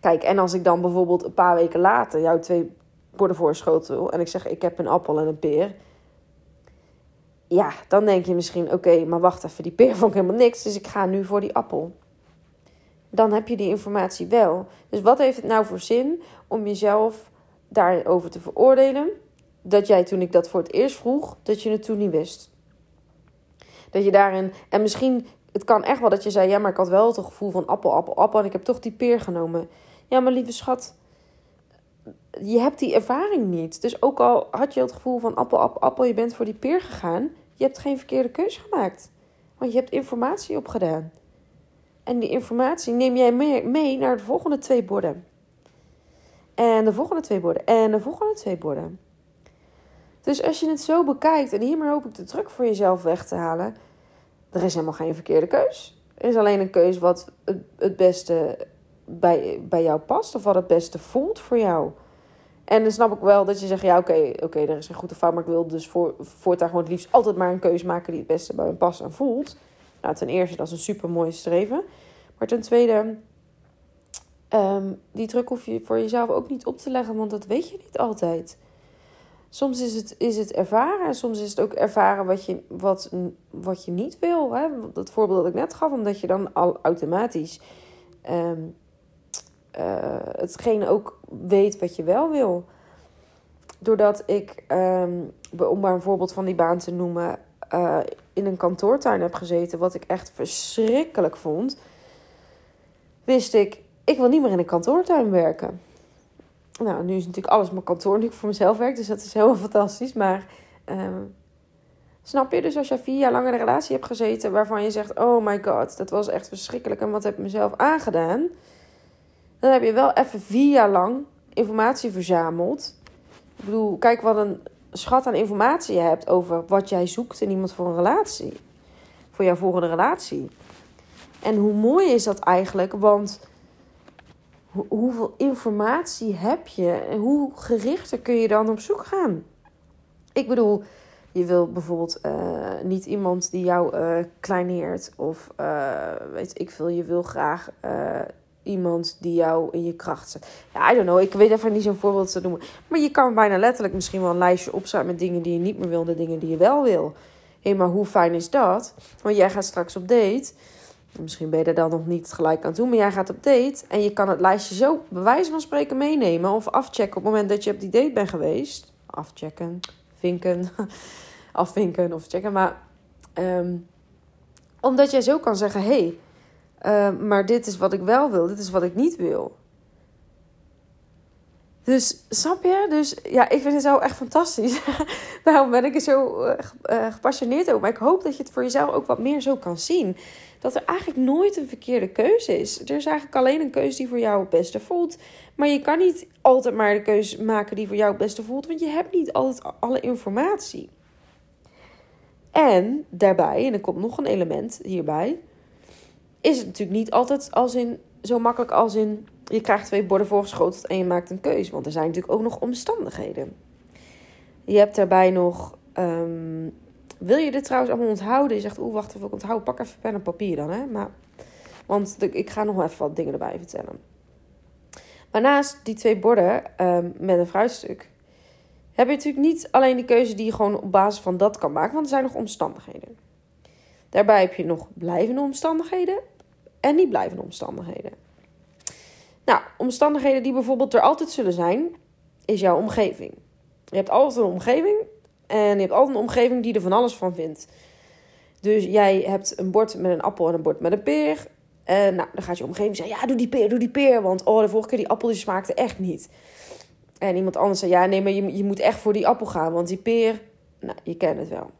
Kijk, en als ik dan bijvoorbeeld een paar weken later jou twee borden voorschotel en ik zeg ik heb een appel en een peer. Ja, dan denk je misschien, oké, maar wacht even, die peer vond ik helemaal niks, dus ik ga nu voor die appel. Dan heb je die informatie wel. Dus wat heeft het nou voor zin om jezelf daarover te veroordelen? Dat jij toen ik dat voor het eerst vroeg, dat je het toen niet wist. Dat je daarin, en misschien het kan echt wel dat je zei: ja, maar ik had wel het gevoel van appel, appel, appel. En ik heb toch die peer genomen. Ja, maar lieve schat, je hebt die ervaring niet. Dus ook al had je het gevoel van appel, appel, appel, je bent voor die peer gegaan. Je hebt geen verkeerde keuze gemaakt. Want je hebt informatie opgedaan. En die informatie neem jij mee naar de volgende twee borden. En de volgende twee borden. En de volgende twee borden. Dus als je het zo bekijkt, en hiermee hoop ik de druk voor jezelf weg te halen er is helemaal geen verkeerde keus. Er is alleen een keus wat het, het beste bij, bij jou past of wat het beste voelt voor jou. En dan snap ik wel dat je zegt, ja oké, oké, er is een goede fout, maar ik wil dus voor, voortaan gewoon het liefst altijd maar een keuze maken die het beste bij me past en voelt. Nou, ten eerste, dat is een super mooie streven. Maar ten tweede, um, die druk hoef je voor jezelf ook niet op te leggen, want dat weet je niet altijd. Soms is het, is het ervaren en soms is het ook ervaren wat je, wat, wat je niet wil. Hè? Dat voorbeeld dat ik net gaf, omdat je dan al automatisch um, uh, hetgeen ook weet wat je wel wil. Doordat ik, um, om maar een voorbeeld van die baan te noemen, uh, in een kantoortuin heb gezeten, wat ik echt verschrikkelijk vond, wist ik, ik wil niet meer in een kantoortuin werken. Nou, nu is natuurlijk alles mijn kantoor nu ik voor mezelf werk. Dus dat is helemaal fantastisch. Maar ehm, snap je? Dus als je vier jaar lang in een relatie hebt gezeten... waarvan je zegt, oh my god, dat was echt verschrikkelijk... en wat heb ik mezelf aangedaan... dan heb je wel even vier jaar lang informatie verzameld. Ik bedoel, kijk wat een schat aan informatie je hebt... over wat jij zoekt in iemand voor een relatie. Voor jouw volgende relatie. En hoe mooi is dat eigenlijk? Want hoeveel informatie heb je en hoe gerichter kun je dan op zoek gaan? Ik bedoel, je wil bijvoorbeeld uh, niet iemand die jou uh, kleineert of uh, weet ik veel, je wil graag iemand die jou in je kracht zet. Ja, I don't know, ik weet even niet zo'n voorbeeld te noemen. Maar je kan bijna letterlijk misschien wel een lijstje opzetten met dingen die je niet meer wil, de dingen die je wel wil. Hé, hey, maar hoe fijn is dat? Want jij gaat straks op date. Misschien ben je er dan nog niet gelijk aan toe, maar jij gaat op date en je kan het lijstje zo bij wijze van spreken meenemen of afchecken op het moment dat je op die date bent geweest. Afchecken, vinken, afvinken of checken. Maar um, omdat jij zo kan zeggen: hé, hey, uh, maar dit is wat ik wel wil, dit is wat ik niet wil. Dus snap je? Dus ja, ik vind het zo echt fantastisch. Daarom ben ik er zo uh, gepassioneerd over. Maar ik hoop dat je het voor jezelf ook wat meer zo kan zien. Dat er eigenlijk nooit een verkeerde keuze is. Er is eigenlijk alleen een keuze die voor jou het beste voelt. Maar je kan niet altijd maar de keuze maken die voor jou het beste voelt. Want je hebt niet altijd alle informatie. En daarbij, en er komt nog een element hierbij. Is het natuurlijk niet altijd als in, zo makkelijk als in je krijgt twee borden voorgeschoteld en je maakt een keuze. Want er zijn natuurlijk ook nog omstandigheden. Je hebt daarbij nog. Um, wil je dit trouwens allemaal onthouden? Je zegt, oeh, wacht even, ik onthoud. Pak even pen en papier dan, hè. Maar, want de, ik ga nog even wat dingen erbij vertellen. Maar naast die twee borden um, met een fruitstuk... heb je natuurlijk niet alleen die keuze die je gewoon op basis van dat kan maken. Want er zijn nog omstandigheden. Daarbij heb je nog blijvende omstandigheden en niet blijvende omstandigheden. Nou, omstandigheden die bijvoorbeeld er altijd zullen zijn, is jouw omgeving. Je hebt altijd een omgeving en je hebt altijd een omgeving die er van alles van vindt. Dus jij hebt een bord met een appel en een bord met een peer. En nou, dan gaat je omgeving zeggen: Ja, doe die peer, doe die peer. Want oh, de vorige keer die appel die smaakte echt niet. En iemand anders zei: Ja, nee, maar je, je moet echt voor die appel gaan. Want die peer, nou, je kent het wel.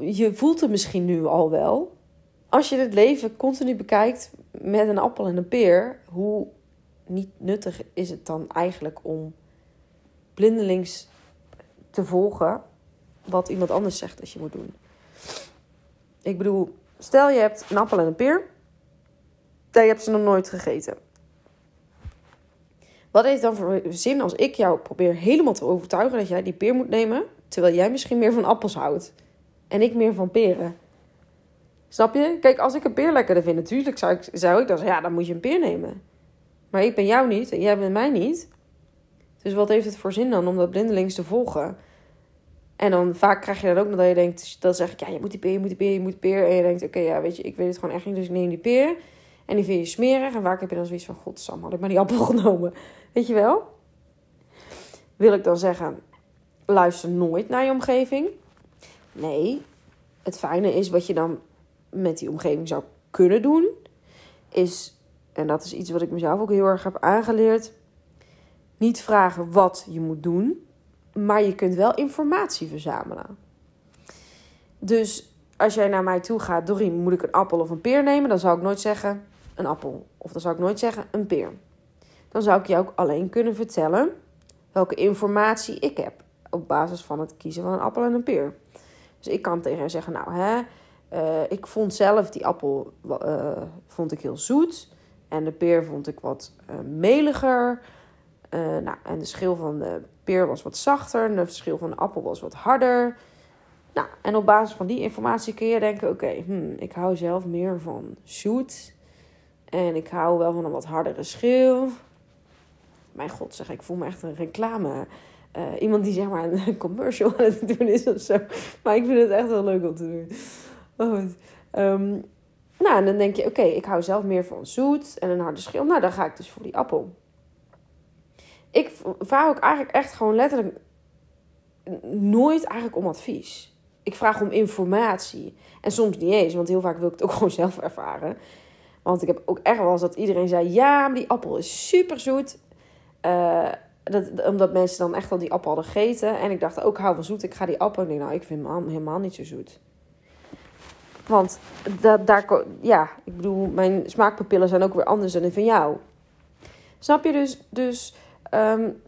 Je voelt het misschien nu al wel. Als je het leven continu bekijkt met een appel en een peer, hoe niet nuttig is het dan eigenlijk om blindelings te volgen wat iemand anders zegt dat je moet doen? Ik bedoel, Stel je hebt een appel en een peer. En je hebt ze nog nooit gegeten. Wat heeft dan voor zin als ik jou probeer helemaal te overtuigen dat jij die peer moet nemen, terwijl jij misschien meer van appels houdt en ik meer van peren? Snap je? Kijk, als ik een peer lekkerder vind, natuurlijk zou ik, zou ik dan zeggen, ja, dan moet je een peer nemen. Maar ik ben jou niet en jij bent mij niet. Dus wat heeft het voor zin dan om dat blindelings te volgen? En dan vaak krijg je dan ook nog dat je denkt, dan zeg ik, ja, je moet die peer, je moet die peer, je moet die peer. En je denkt, oké, ja, weet je, ik weet het gewoon echt niet, dus ik neem die peer. En die vind je smerig. En vaak heb je dan zoiets van, godsam, had ik maar die appel genomen. Weet je wel? Wil ik dan zeggen, luister nooit naar je omgeving? Nee. Het fijne is wat je dan met die omgeving zou kunnen doen, is, en dat is iets wat ik mezelf ook heel erg heb aangeleerd, niet vragen wat je moet doen, maar je kunt wel informatie verzamelen. Dus als jij naar mij toe gaat, Dorien, moet ik een appel of een peer nemen? Dan zou ik nooit zeggen een appel. Of dan zou ik nooit zeggen een peer. Dan zou ik jou ook alleen kunnen vertellen welke informatie ik heb. Op basis van het kiezen van een appel en een peer. Dus ik kan tegen haar zeggen, nou hè, uh, ik vond zelf die appel uh, vond ik heel zoet. En de peer vond ik wat uh, meliger. nou, en de schil van de peer was wat zachter. En de schil van de appel was wat harder. Nou, en op basis van die informatie kun je denken: oké, hmm, ik hou zelf meer van zoet. En ik hou wel van een wat hardere schil. Mijn god, zeg ik, voel me echt een reclame. iemand die zeg maar een commercial aan het doen is of zo. Maar ik vind het echt wel leuk om te doen. Oh, um, nou, en dan denk je, oké, ik hou zelf meer van zoet en een harde schil. Nou, dan ga ik dus voor die appel. Ik vraag ook eigenlijk echt gewoon letterlijk nooit eigenlijk om advies. Ik vraag om informatie. En soms niet eens, want heel vaak wil ik het ook gewoon zelf ervaren. Want ik heb ook echt wel eens dat iedereen zei: Ja, maar die appel is super zoet. Uh, dat, omdat mensen dan echt al die appel hadden gegeten. En ik dacht ook, hou van zoet. Ik ga die appel. Ik denk, nou, ik vind hem helemaal niet zo zoet. Want dat, daar, ja, ik bedoel, mijn smaakpapillen zijn ook weer anders dan die van jou. Snap je dus? Dus um,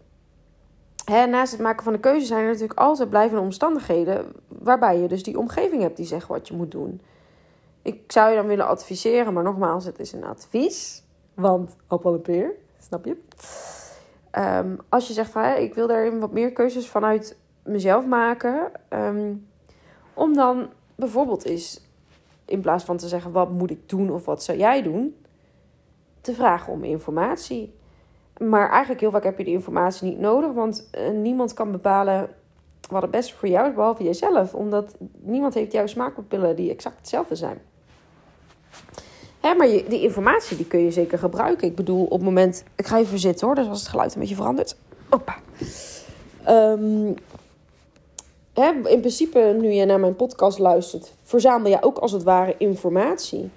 hè, naast het maken van de keuze zijn er natuurlijk altijd blijvende omstandigheden. waarbij je dus die omgeving hebt die zegt wat je moet doen. Ik zou je dan willen adviseren, maar nogmaals, het is een advies. Want appel en peer, snap je? Um, als je zegt van ik wil daarin wat meer keuzes vanuit mezelf maken. Um, om dan bijvoorbeeld eens in plaats van te zeggen wat moet ik doen of wat zou jij doen, te vragen om informatie. Maar eigenlijk heel vaak heb je die informatie niet nodig, want eh, niemand kan bepalen wat het beste voor jou is, behalve jezelf. Omdat niemand heeft jouw smaakpapillen die exact hetzelfde zijn. Hè, maar die informatie die kun je zeker gebruiken. Ik bedoel, op het moment... Ik ga even zitten hoor, dus als het geluid een beetje verandert. Opa. Um, in principe, nu je naar mijn podcast luistert, verzamel je ook als het ware informatie.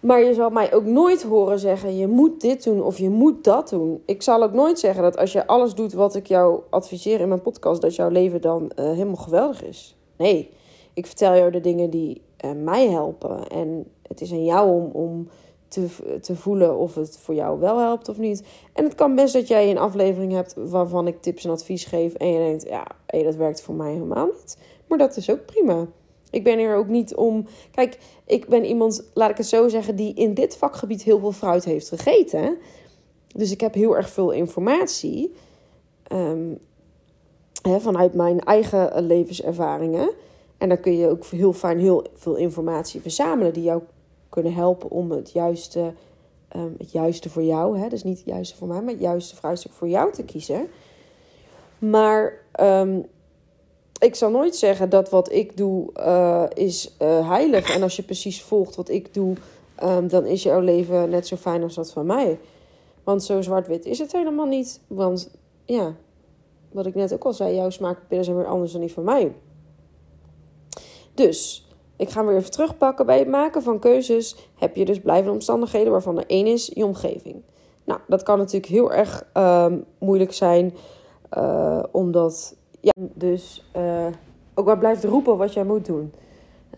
Maar je zal mij ook nooit horen zeggen: je moet dit doen of je moet dat doen. Ik zal ook nooit zeggen dat als je alles doet wat ik jou adviseer in mijn podcast, dat jouw leven dan uh, helemaal geweldig is. Nee, ik vertel jou de dingen die uh, mij helpen. En het is aan jou om, om te, te voelen of het voor jou wel helpt of niet. En het kan best dat jij een aflevering hebt waarvan ik tips en advies geef. En je denkt, ja, hey, dat werkt voor mij helemaal niet. Maar dat is ook prima. Ik ben er ook niet om. Kijk, ik ben iemand, laat ik het zo zeggen, die in dit vakgebied heel veel fruit heeft gegeten. Dus ik heb heel erg veel informatie. Um, hè, vanuit mijn eigen levenservaringen. En dan kun je ook heel fijn heel veel informatie verzamelen die jou kunnen helpen om het juiste, um, het juiste voor jou, hè, dus niet het juiste voor mij, maar het juiste vraagstuk voor jou te kiezen. Maar um, ik zal nooit zeggen dat wat ik doe uh, is uh, heilig. En als je precies volgt wat ik doe, um, dan is jouw leven net zo fijn als dat van mij. Want zo zwart-wit is het helemaal niet. Want ja, wat ik net ook al zei, jouw smaakpillen zijn weer anders dan die van mij. Dus ik ga weer even terugpakken. Bij het maken van keuzes heb je dus blijvende omstandigheden, waarvan er één is je omgeving. Nou, dat kan natuurlijk heel erg uh, moeilijk zijn, uh, omdat ja, dus uh, ook wel blijft roepen wat jij moet doen.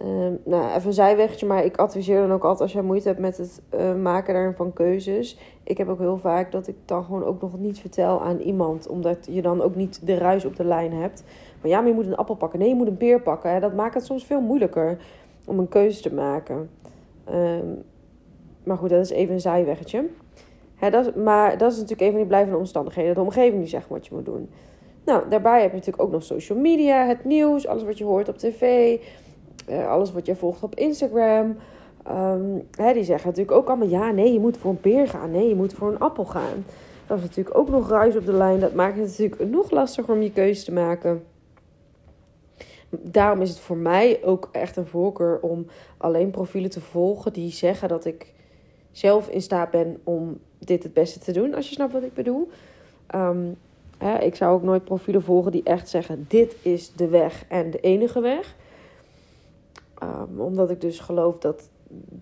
Uh, nou, even een zijwegje, maar ik adviseer dan ook altijd als jij moeite hebt met het uh, maken van keuzes. Ik heb ook heel vaak dat ik dan gewoon ook nog niet vertel aan iemand, omdat je dan ook niet de ruis op de lijn hebt. Ja, maar je moet een appel pakken. Nee, je moet een peer pakken. Hè. Dat maakt het soms veel moeilijker. om een keuze te maken. Ehm, maar goed, dat is even een zijweggetje. Hè, dat maar dat is natuurlijk een van die blijvende omstandigheden. De omgeving die zegt wat je moet doen. Nou, daarbij heb je natuurlijk ook nog social media, het nieuws, alles wat je hoort op tv, uh, alles wat je volgt op Instagram. Um, hè, die zeggen natuurlijk ook allemaal: ja, nee, je moet voor een peer gaan. Nee, je moet voor een appel gaan. Dat is natuurlijk ook nog ruis op de lijn. Dat maakt het natuurlijk nog lastiger om je keuze te maken. Daarom is het voor mij ook echt een voorkeur om alleen profielen te volgen die zeggen dat ik zelf in staat ben om dit het beste te doen, als je snapt wat ik bedoel. Hè, ik zou ook nooit profielen volgen die echt zeggen: dit is de weg en de enige weg. Um, omdat ik dus geloof dat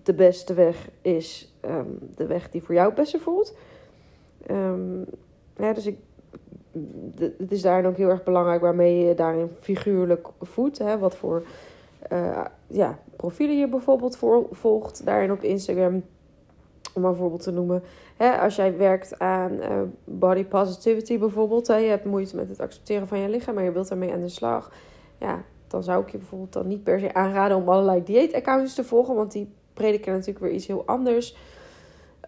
de beste weg is um, de weg die voor jou het beste voelt. Ja, dus ik, het is daarin ook heel erg belangrijk waarmee je daarin figuurlijk voedt. Hè, wat voor uh, ja, profielen je bijvoorbeeld voor, volgt daarin op Instagram. Om maar een voorbeeld te noemen. Hè, als jij werkt aan uh, body positivity bijvoorbeeld. Hè, je hebt moeite met het accepteren van je lichaam, maar je wilt daarmee aan de slag. Ja, dan zou ik je bijvoorbeeld dan niet per se aanraden om allerlei dieetaccounts te volgen. Want die prediken natuurlijk weer iets heel anders.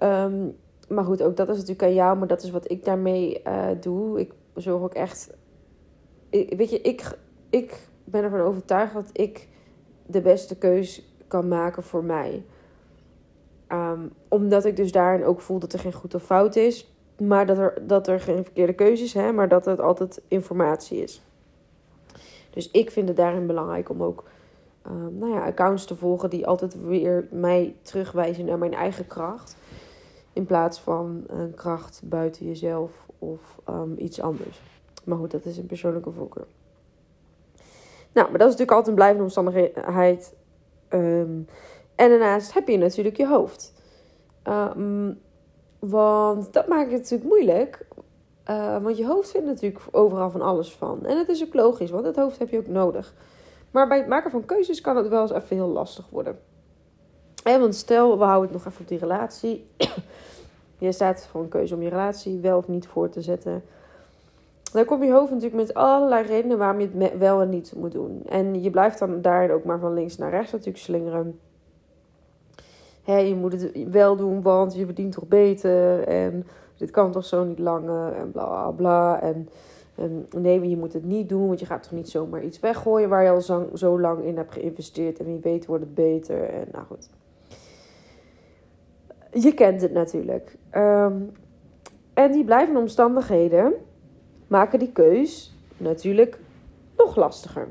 Um, maar goed, ook dat is natuurlijk aan jou, maar dat is wat ik daarmee uh, doe. Ik zorg ook echt. Ik, weet je, ik, ik ben ervan overtuigd dat ik de beste keus kan maken voor mij. Um, omdat ik dus daarin ook voel dat er geen goed of fout is. Maar dat er, dat er geen verkeerde keuze is, hè, maar dat het altijd informatie is. Dus ik vind het daarin belangrijk om ook um, nou ja, accounts te volgen die altijd weer mij terugwijzen naar mijn eigen kracht. In plaats van een kracht buiten jezelf of um, iets anders. Maar goed, dat is een persoonlijke voorkeur. Nou, maar dat is natuurlijk altijd een blijvende omstandigheid. Um, en daarnaast heb je natuurlijk je hoofd. Um, want dat maakt het natuurlijk moeilijk. Uh, want je hoofd vindt natuurlijk overal van alles van. En het is ook logisch, want het hoofd heb je ook nodig. Maar bij het maken van keuzes kan het wel eens even heel lastig worden. En want stel, we houden het nog even op die relatie. je staat voor een keuze om je relatie wel of niet voor te zetten. Dan komt je hoofd natuurlijk met allerlei redenen waarom je het wel en niet moet doen. En je blijft dan daar ook maar van links naar rechts natuurlijk slingeren. Hé, je moet het wel doen, want je verdient toch beter. En dit kan toch zo niet langer. En bla bla bla. En, en nee, je moet het niet doen, want je gaat toch niet zomaar iets weggooien waar je al zo, zo lang in hebt geïnvesteerd. En wie weet wordt het beter. En nou goed je kent het natuurlijk. Um, en die blijvende omstandigheden maken die keus natuurlijk nog lastiger.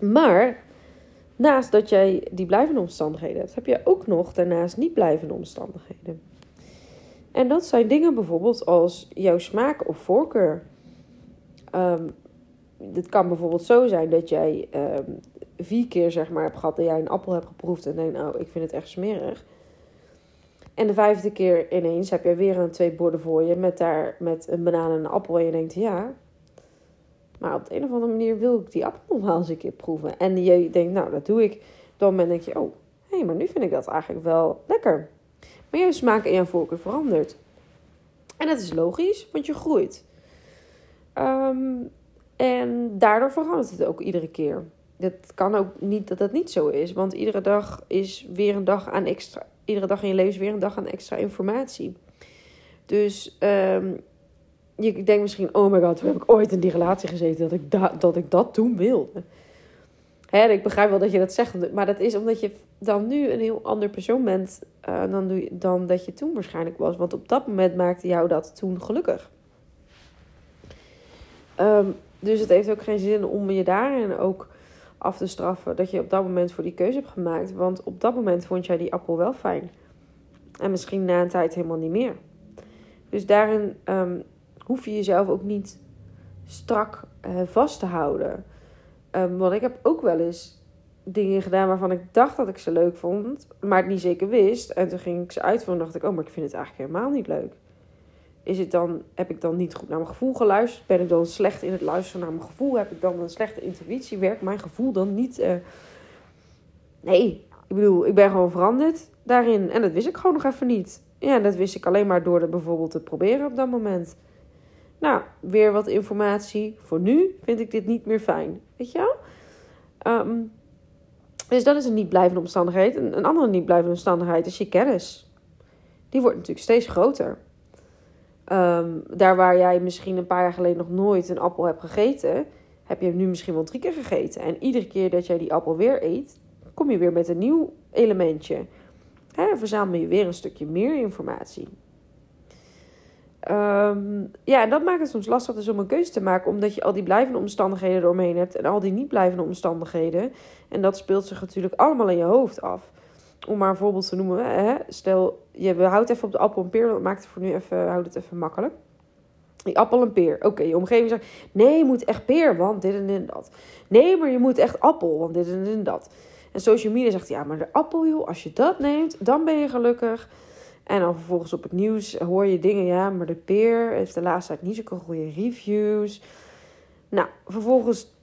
Maar naast dat jij die blijvende omstandigheden hebt, heb je ook nog daarnaast niet blijvende omstandigheden. En dat zijn dingen bijvoorbeeld als jouw smaak of voorkeur. Um, het kan bijvoorbeeld zo zijn dat jij um, vier keer zeg maar hebt gehad dat jij een appel hebt geproefd en denkt, nou, ik vind het echt smerig. En de vijfde keer ineens heb je weer een twee borden voor je met, daar, met een banaan en een appel. En je denkt, ja, maar op de een of andere manier wil ik die appel nog wel eens een keer proeven. En je denkt, nou, dat doe ik. Dat moment denk je, oh, hé, hey, maar nu vind ik dat eigenlijk wel lekker. Maar je smaak en je voorkeur verandert. En dat is logisch, want je groeit. Um, en daardoor verandert het ook iedere keer. Het kan ook niet dat dat niet zo is, want iedere dag is weer een dag aan extra, iedere dag in je leven weer een dag aan extra informatie. Dus um, je denkt misschien, oh my god, hoe heb ik ooit in die relatie gezeten dat ik, da dat, ik dat toen wilde. Hè, ik begrijp wel dat je dat zegt, maar dat is omdat je dan nu een heel ander persoon bent uh, dan, doe je, dan dat je toen waarschijnlijk was. Want op dat moment maakte jou dat toen gelukkig. Um, dus het heeft ook geen zin om je daarin ook af te straffen dat je op dat moment voor die keuze hebt gemaakt. Want op dat moment vond jij die appel wel fijn. En misschien na een tijd helemaal niet meer. Dus daarin um, hoef je jezelf ook niet strak uh, vast te houden. Um, want ik heb ook wel eens dingen gedaan waarvan ik dacht dat ik ze leuk vond, maar het niet zeker wist. En toen ging ik ze uitvoeren en dacht ik, oh, maar ik vind het eigenlijk helemaal niet leuk is het dan, heb ik dan niet goed naar mijn gevoel geluisterd? Ben ik dan slecht in het luisteren naar mijn gevoel? Heb ik dan een slechte intuïtie? Werkt mijn gevoel dan niet? Uh... Nee, ik bedoel, ik ben gewoon veranderd daarin. En dat wist ik gewoon nog even niet. Ja, dat wist ik alleen maar door het bijvoorbeeld te proberen op dat moment. Nou, weer wat informatie. Voor nu vind ik dit niet meer fijn. Weet je wel? Um, Dus dat is een niet blijvende omstandigheid. Een, een andere niet blijvende omstandigheid is je kennis. Die wordt natuurlijk steeds groter. Ehm, daar waar jij misschien een paar jaar geleden nog nooit een appel hebt gegeten, heb je hem nu misschien wel drie keer gegeten. En iedere keer dat jij die appel weer eet, kom je weer met een nieuw elementje. Hè, verzamel je weer een stukje meer informatie. Ehm, ja, en dat maakt het soms lastig dus om een keuze te maken, omdat je al die blijvende omstandigheden eromheen hebt en al die niet blijvende omstandigheden. En dat speelt zich natuurlijk allemaal in je hoofd af. Om maar een voorbeeld te noemen, hè? stel je houdt even op de appel en peer, want maakt het voor nu even, houd het even makkelijk. Die appel en peer. Oké, je omgeving zegt: nee, je moet echt peer, want dit en dit en dat. Nee, maar je moet echt appel, want dit en dit en dat. En social media zegt: ja, maar de appel, joh, als je dat neemt, dan ben je gelukkig. En dan vervolgens op het nieuws hoor je dingen, ja, maar de peer heeft de laatste tijd niet zo'n goede reviews. Nou, vervolgens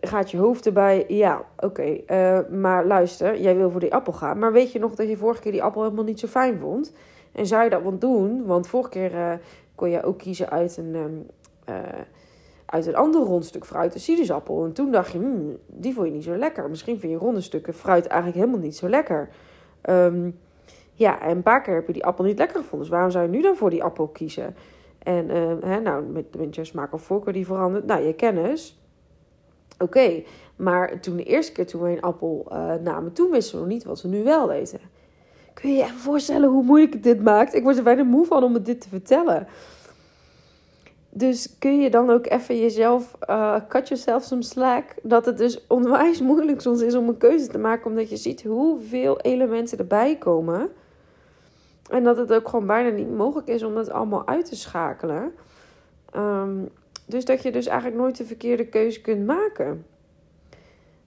gaat je hoofd erbij, ja, oké, eh, maar luister, jij wil voor die appel gaan. Maar weet je nog dat je vorige keer die appel helemaal niet zo fijn vond? En zou je dat wel doen? Want vorige keer uh, kon je ook kiezen uit een, uh, uit een ander rond stuk fruit, een sinaasappel. En toen dacht je, hmm, die vond je niet zo lekker. Misschien vind je ronde stukken fruit eigenlijk helemaal niet zo lekker. Um, ja, en een paar keer heb je die appel niet lekker gevonden. Dus waarom zou je nu dan voor die appel kiezen? En hè, nou, met, met je smaak of voorkeur die verandert. Nou, je kennis. Oké, maar toen de eerste keer toen we een appel uh, namen, toen wisten we nog niet wat we nu wel weten. Kun je je even voorstellen hoe moeilijk het dit maakt? Ik word er bijna moe van om het dit te vertellen. Dus kun je dan ook even jezelf, uh, cut yourself some slack. Dat het dus onwijs moeilijk soms is om een keuze te maken. Omdat je ziet hoeveel elementen erbij komen. En dat het ook gewoon bijna niet mogelijk is om dat allemaal uit te schakelen. Um, dus dat je dus eigenlijk nooit de verkeerde keuze kunt maken.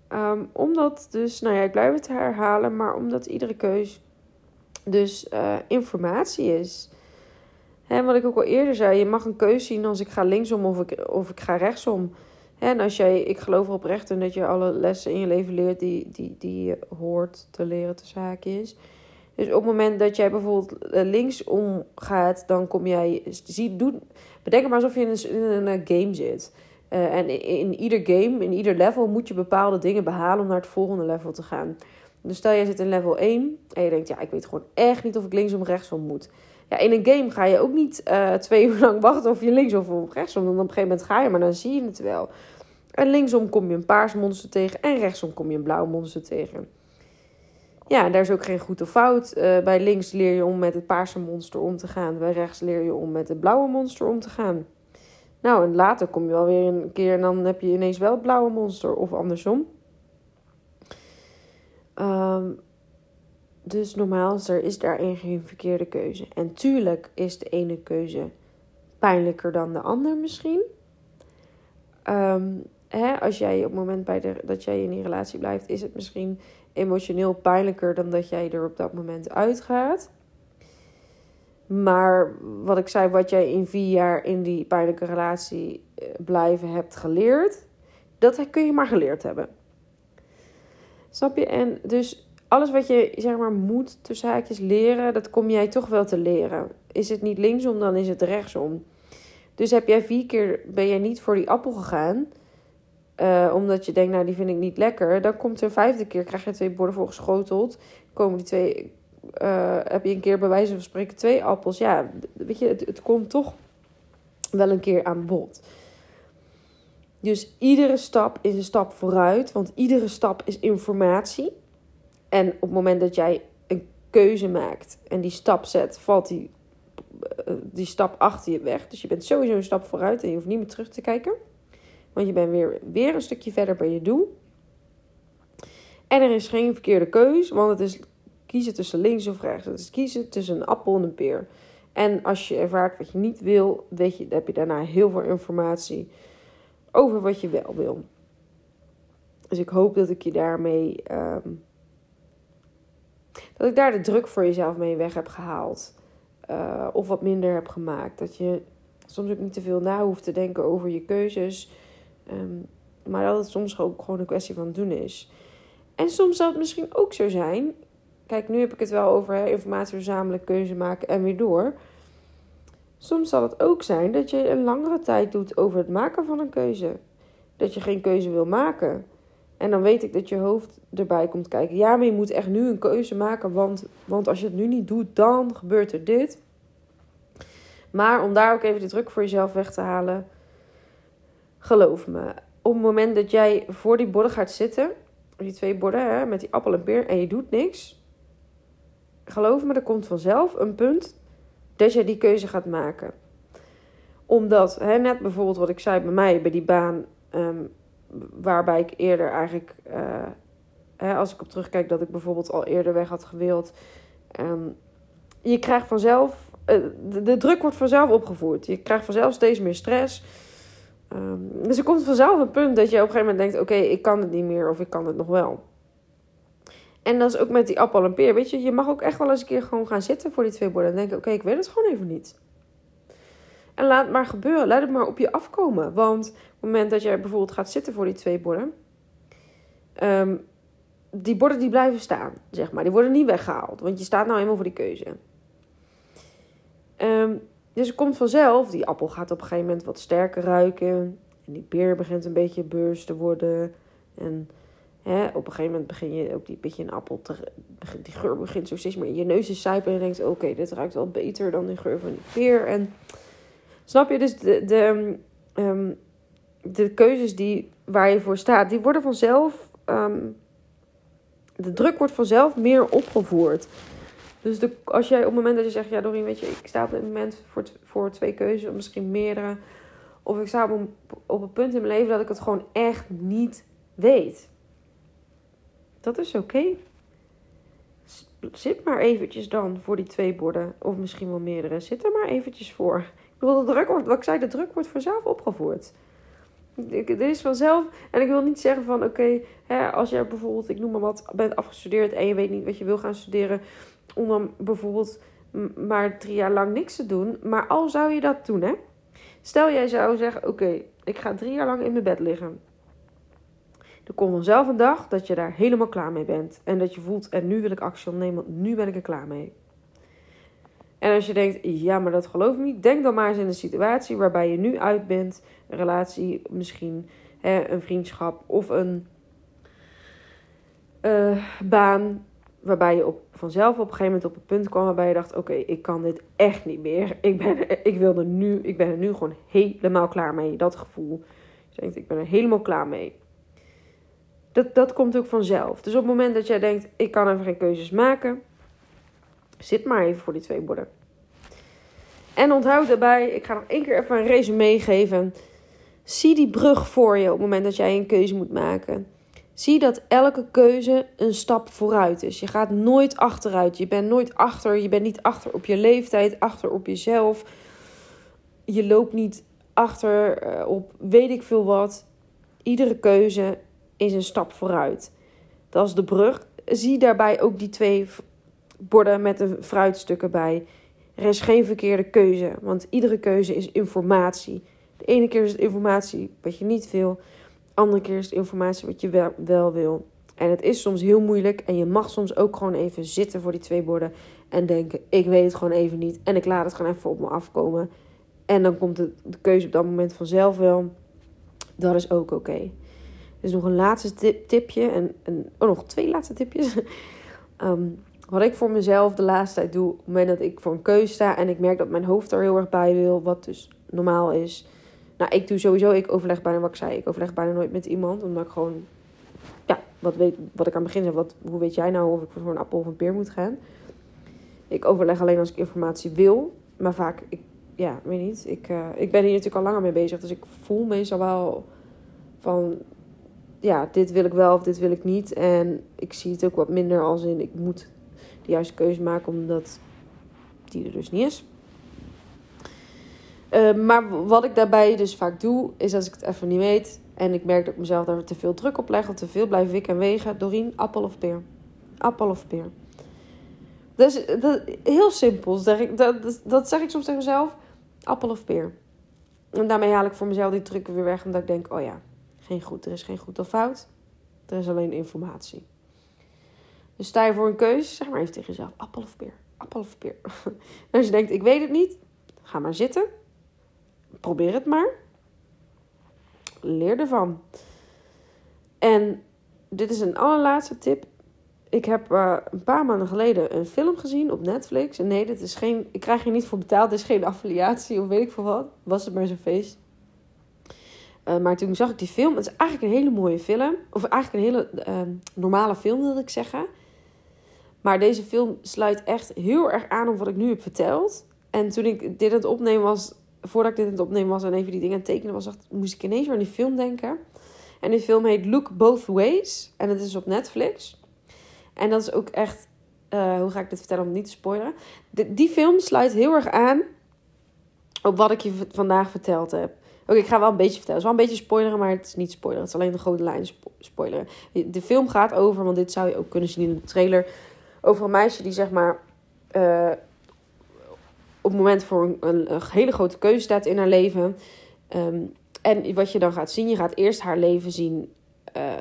Um, omdat dus, nou ja, ik blijf het herhalen, maar omdat iedere keuze dus uh, informatie is. Hè, wat ik ook al eerder zei, je mag een keuze zien als ik ga linksom of ik, of ik ga rechtsom. En als jij, ik geloof erop recht in dat je alle lessen in je leven leert die, die, die je hoort te leren te is. Dus op het moment dat jij bijvoorbeeld eh, linksom gaat, dan kom jij. Zie, doe, bedenk maar alsof je in een, in een game zit. Uh, en in, ieder game, in ieder level, moet je bepaalde dingen behalen om naar het volgende level te gaan. Dus stel je zit in level 1 en je denkt, ja, ik weet gewoon echt niet of ik linksom of rechtsom moet. Ja, in een game ga je ook niet uh, twee uur lang wachten of je linksom of rechtsom. Dan op een gegeven moment ga je, maar dan zie je het wel. En linksom kom je een paars monster tegen en rechtsom kom je een blauw monster tegen. Ja, daar is ook geen goed of fout. Uh, bij links leer je om met het paarse monster om te gaan. Bij rechts leer je om met het blauwe monster om te gaan. Nou, en later kom je wel weer een keer en dan heb je ineens wel het blauwe monster of andersom. Um, dus normaal is er is daarin geen verkeerde keuze. En tuurlijk is de ene keuze pijnlijker dan de ander misschien. Um, hè, als jij op het moment bij de, dat jij in die relatie blijft, is het misschien emotioneel pijnlijker dan dat jij er op dat moment uitgaat. Maar wat ik zei, wat jij in vier jaar in die pijnlijke relatie eh, blijven hebt geleerd, dat kun je maar geleerd hebben. Snap je? En dus alles wat je zeg maar moet tussen haakjes leren, dat kom jij toch wel te leren. Is het niet linksom, dan is het rechtsom. Dus heb jij vier keer ben jij niet voor die appel gegaan, uh, omdat je denkt, nou die vind ik niet lekker. Dan komt er een vijfde keer, krijg je twee borden voor geschoteld. Komen die twee, uh, heb je een keer bij wijze van spreken twee appels. Ja, weet je, het, het komt toch wel een keer aan bod. Dus iedere stap is een stap vooruit, want iedere stap is informatie. En op het moment dat jij een keuze maakt en die stap zet, valt die, eh, die stap achter je weg. Dus je bent sowieso een stap vooruit en je hoeft niet meer terug te kijken. Want je bent weer, weer een stukje verder bij je doel. En er is geen verkeerde keus, want het is kiezen tussen links of rechts. Het is kiezen tussen een appel en een peer. En als je ervaart wat je niet wil, weet je, heb je daarna heel veel informatie over wat je wel wil. Dus ik hoop dat ik je daarmee. Um, dat ik daar de druk voor jezelf mee weg heb gehaald. Uh, of wat minder heb gemaakt. Dat je soms ook niet te veel na hoeft te denken over je keuzes. Um, maar dat het soms ook gewoon een kwestie van doen is. En soms zal het misschien ook zo zijn. Kijk, nu heb ik het wel over informatie verzamelen, keuze maken en weer door. Soms zal het ook zijn dat je een langere tijd doet over het maken van een keuze. Dat je geen keuze wil maken. En dan weet ik dat je hoofd erbij komt kijken. Ja, maar je moet echt nu een keuze maken. Want, want als je het nu niet doet, dan gebeurt er dit. Maar om daar ook even de druk voor jezelf weg te halen. Geloof me, op het moment dat jij voor die borden gaat zitten. Die twee borden hè, met die appel en peer. En je doet niks. Geloof me, er komt vanzelf een punt dat je die keuze gaat maken. Omdat, hè, net bijvoorbeeld wat ik zei bij mij, bij die baan. Ehm, waarbij ik eerder eigenlijk, uh, hè, als ik op terugkijk, dat ik bijvoorbeeld al eerder weg had gewild. Um, je krijgt vanzelf, de, de, druk wordt vanzelf opgevoerd. Je krijgt vanzelf steeds meer stress. Um, dus er komt vanzelf een punt dat je op een gegeven moment denkt: oké, ik kan het niet meer of ik kan het nog wel. En dat is ook met die appel en peer. Weet je, je mag ook echt wel eens een keer gewoon gaan zitten voor die twee borden. En denken: oké, ik weet het gewoon even niet. En laat het maar gebeuren. Laat het maar op je afkomen. Want op het moment dat jij bijvoorbeeld gaat zitten voor die twee borden. Um, die borden die blijven staan, zeg maar. Die worden niet weggehaald. Want je staat nou eenmaal voor die keuze. Um, dus het komt vanzelf. Die appel gaat op een gegeven moment wat sterker ruiken. En die peer begint een beetje beurs te worden. En hè, op een gegeven moment begin je ook die beetje een appel te... Die geur begint zo steeds meer in je neus te sijpen. En je denkt, oké, dit ruikt wel beter dan die geur van die peer. En Snap je? Dus de, de, um, de keuzes die, waar je voor staat, die worden vanzelf. Um, de druk wordt vanzelf meer opgevoerd. Dus de, als jij op het moment dat je zegt, ja Doreen, weet je, ik sta op dit moment voor, voor twee keuzes, of misschien meerdere. Of ik sta op een, op een punt in mijn leven dat ik het gewoon echt niet weet. Dat is oké. Zit maar eventjes dan voor die twee borden, of misschien wel meerdere. Zit er maar eventjes voor bedoel, de druk wordt, wat ik zei, de druk wordt vanzelf opgevoerd. Dit is vanzelf. En ik wil niet zeggen van oké, als je bijvoorbeeld, ik noem maar wat, bent afgestudeerd en je weet niet wat je wil gaan studeren, om dan bijvoorbeeld maar drie jaar lang niks te doen. Maar al zou je dat doen, hè? Stel jij zou zeggen: Oké, ik ga drie jaar lang in mijn bed liggen. Er komt vanzelf een dag dat je daar helemaal klaar mee bent. En dat je voelt: En nu wil ik actie ondernemen, want nu ben ik er klaar mee. En als je denkt, ja, maar dat geloof ik niet, denk dan maar eens in een situatie waarbij je nu uit bent. Een relatie, misschien hè, een vriendschap of een uh, baan. Waarbij je op, vanzelf op een gegeven moment op het punt kwam waarbij je dacht: Oké, ik kan dit echt niet meer. Ik ben, ik, wil er nu, ik ben er nu gewoon helemaal klaar mee. Dat gevoel. Je Ik ben er helemaal klaar mee. Dat, dat komt ook vanzelf. Dus op het moment dat jij denkt: Ik kan even geen keuzes maken Zit maar even voor die twee borden. En onthoud daarbij, ik ga nog één keer even een resume geven. Zie die brug voor je op het moment dat jij een keuze moet maken. Zie dat elke keuze een stap vooruit is. Je gaat nooit achteruit. Je bent nooit achter. Je bent niet achter op je leeftijd, achter op jezelf. Je loopt niet achter eh, op weet ik veel wat. Iedere keuze is een stap vooruit. Dat is de brug. Zie daarbij ook die twee borden met de fruitstukken bij. Er is geen verkeerde keuze, want iedere keuze is informatie. De ene keer is het informatie wat je niet wil, andere keer is het informatie wat je wel, wil. En het is soms heel moeilijk en je mag soms ook gewoon even zitten voor die twee borden en denken: ik weet het gewoon even niet en ik laat het gewoon even op me afkomen. En dan komt de, de keuze op dat moment vanzelf wel. Dat is ook oké. Dus nog een laatste tipje en, en oh, nog twee laatste tipjes. um, Wat ik voor mezelf de laatste tijd doe, op het moment dat ik voor een keuze sta en ik merk dat mijn hoofd er heel erg bij wil, wat dus normaal is. Nou, ik doe sowieso, ik overleg bijna wat ik zei, ik overleg bijna nooit met iemand, omdat ik gewoon, ja, wat, weet, wat ik aan het begin zeg, wat, hoe weet jij nou of ik voor een appel of een peer moet gaan? Ik overleg alleen als ik informatie wil, maar vaak, ik, ja, weet niet, ik, uh, ik ben hier natuurlijk al langer mee bezig, dus ik voel meestal wel van, ja, dit wil ik wel of dit wil ik niet. En ik zie het ook wat minder als in, ik moet de juiste keuze maken, omdat die er dus niet is. Uh, maar wat ik daarbij dus vaak doe, is als ik het even niet weet en ik merk dat ik mezelf daar te veel druk op leg of te veel blijf wikken en wegen, Doreen, appel of peer? Appel of peer? Dus dat, heel simpel. Zeg ik, dat, dat zeg ik soms tegen mezelf. Appel of peer. En daarmee haal ik voor mezelf die druk weer weg. Omdat ik denk, oh ja, geen goed. Er is geen goed of fout. Er is alleen informatie. Dus sta je voor een keuze, zeg maar even tegen jezelf: appel of peer? Appel of peer? en als je denkt: ik weet het niet, ga maar zitten. Probeer het maar. Leer ervan. En dit is een allerlaatste tip. Ik heb uh, een paar maanden geleden een film gezien op Netflix. En nee, dit is geen, ik krijg hier niet voor betaald. Dit is geen affiliatie of weet ik veel wat. Was het maar zo'n feest. Uh, maar toen zag ik die film. Het is eigenlijk een hele mooie film. Of eigenlijk een hele uh, normale film, wil ik zeggen. Maar deze film sluit echt heel erg aan op wat ik nu heb verteld. En toen ik dit aan het opnemen was, voordat ik dit aan het opnemen was en even die dingen tekenen was, dacht, moest ik ineens aan die film denken. En die film heet Look Both Ways. En het is op Netflix. En dat is ook echt, uh, hoe ga ik dit vertellen om niet te spoileren? Die film sluit heel erg aan op wat ik je vandaag verteld heb. Oké, ik ga wel een beetje vertellen. Het is wel een beetje spoileren, maar het is niet spoileren. Het is alleen de grote lijn spoileren. De film gaat over, want dit zou je ook kunnen zien in de trailer. Over een meisje die zeg maar uh, op het moment voor een, een, hele grote keuze staat in haar leven. Um, en wat je dan gaat zien, je gaat eerst haar leven zien uh,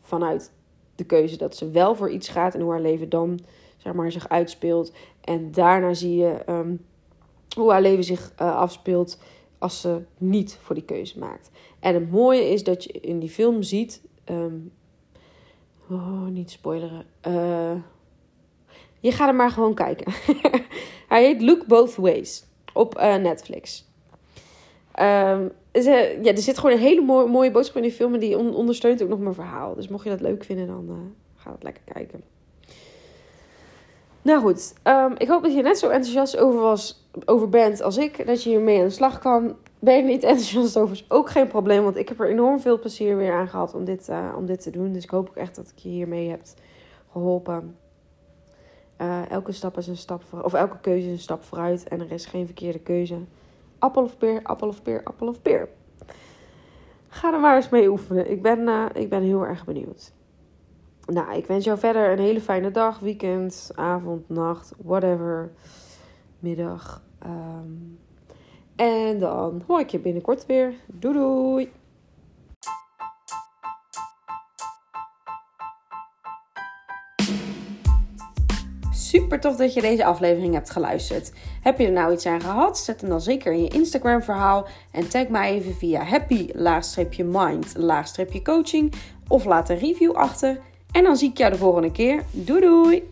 vanuit de keuze dat ze wel voor iets gaat en hoe haar leven dan zeg maar, zich uitspeelt. En daarna zie je um, hoe haar leven zich uh, afspeelt als ze niet voor die keuze maakt. En het mooie is dat je in die film ziet. Um, oh, niet spoileren. Uh, je gaat er maar gewoon kijken. Hij heet Look Both Ways op uh, Netflix. Um, ja, er zit gewoon een hele mooie, mooie boodschap in die film. En die on ondersteunt ook nog mijn verhaal. Dus mocht je dat leuk vinden, dan uh, ga het lekker kijken. Nou goed, um, ik hoop dat je net zo enthousiast over, was, over bent als ik. Dat je hiermee aan de slag kan. Ben je niet enthousiast over, is ook geen probleem. Want ik heb er enorm veel plezier weer aan gehad om dit, uh, om dit te doen. Dus ik hoop ook echt dat ik je hiermee hebt geholpen. Uh, elke stap is een stap of elke keuze is een stap vooruit. En er is geen verkeerde keuze. Appel of peer, appel of peer, appel of peer. Ga er maar eens mee oefenen. Ik ben, uh, ik ben heel erg benieuwd. Nou, ik wens jou verder een hele fijne dag, weekend, avond, nacht, whatever. Middag. Um, en dan hoor ik je binnenkort weer. Doei doei! Super tof dat je deze aflevering hebt geluisterd. Heb je er nou iets aan gehad? Zet hem dan zeker in je Instagram verhaal en tag mij even via happy-mind-coaching of laat een review achter. En dan zie ik jou de volgende keer. Doei doei!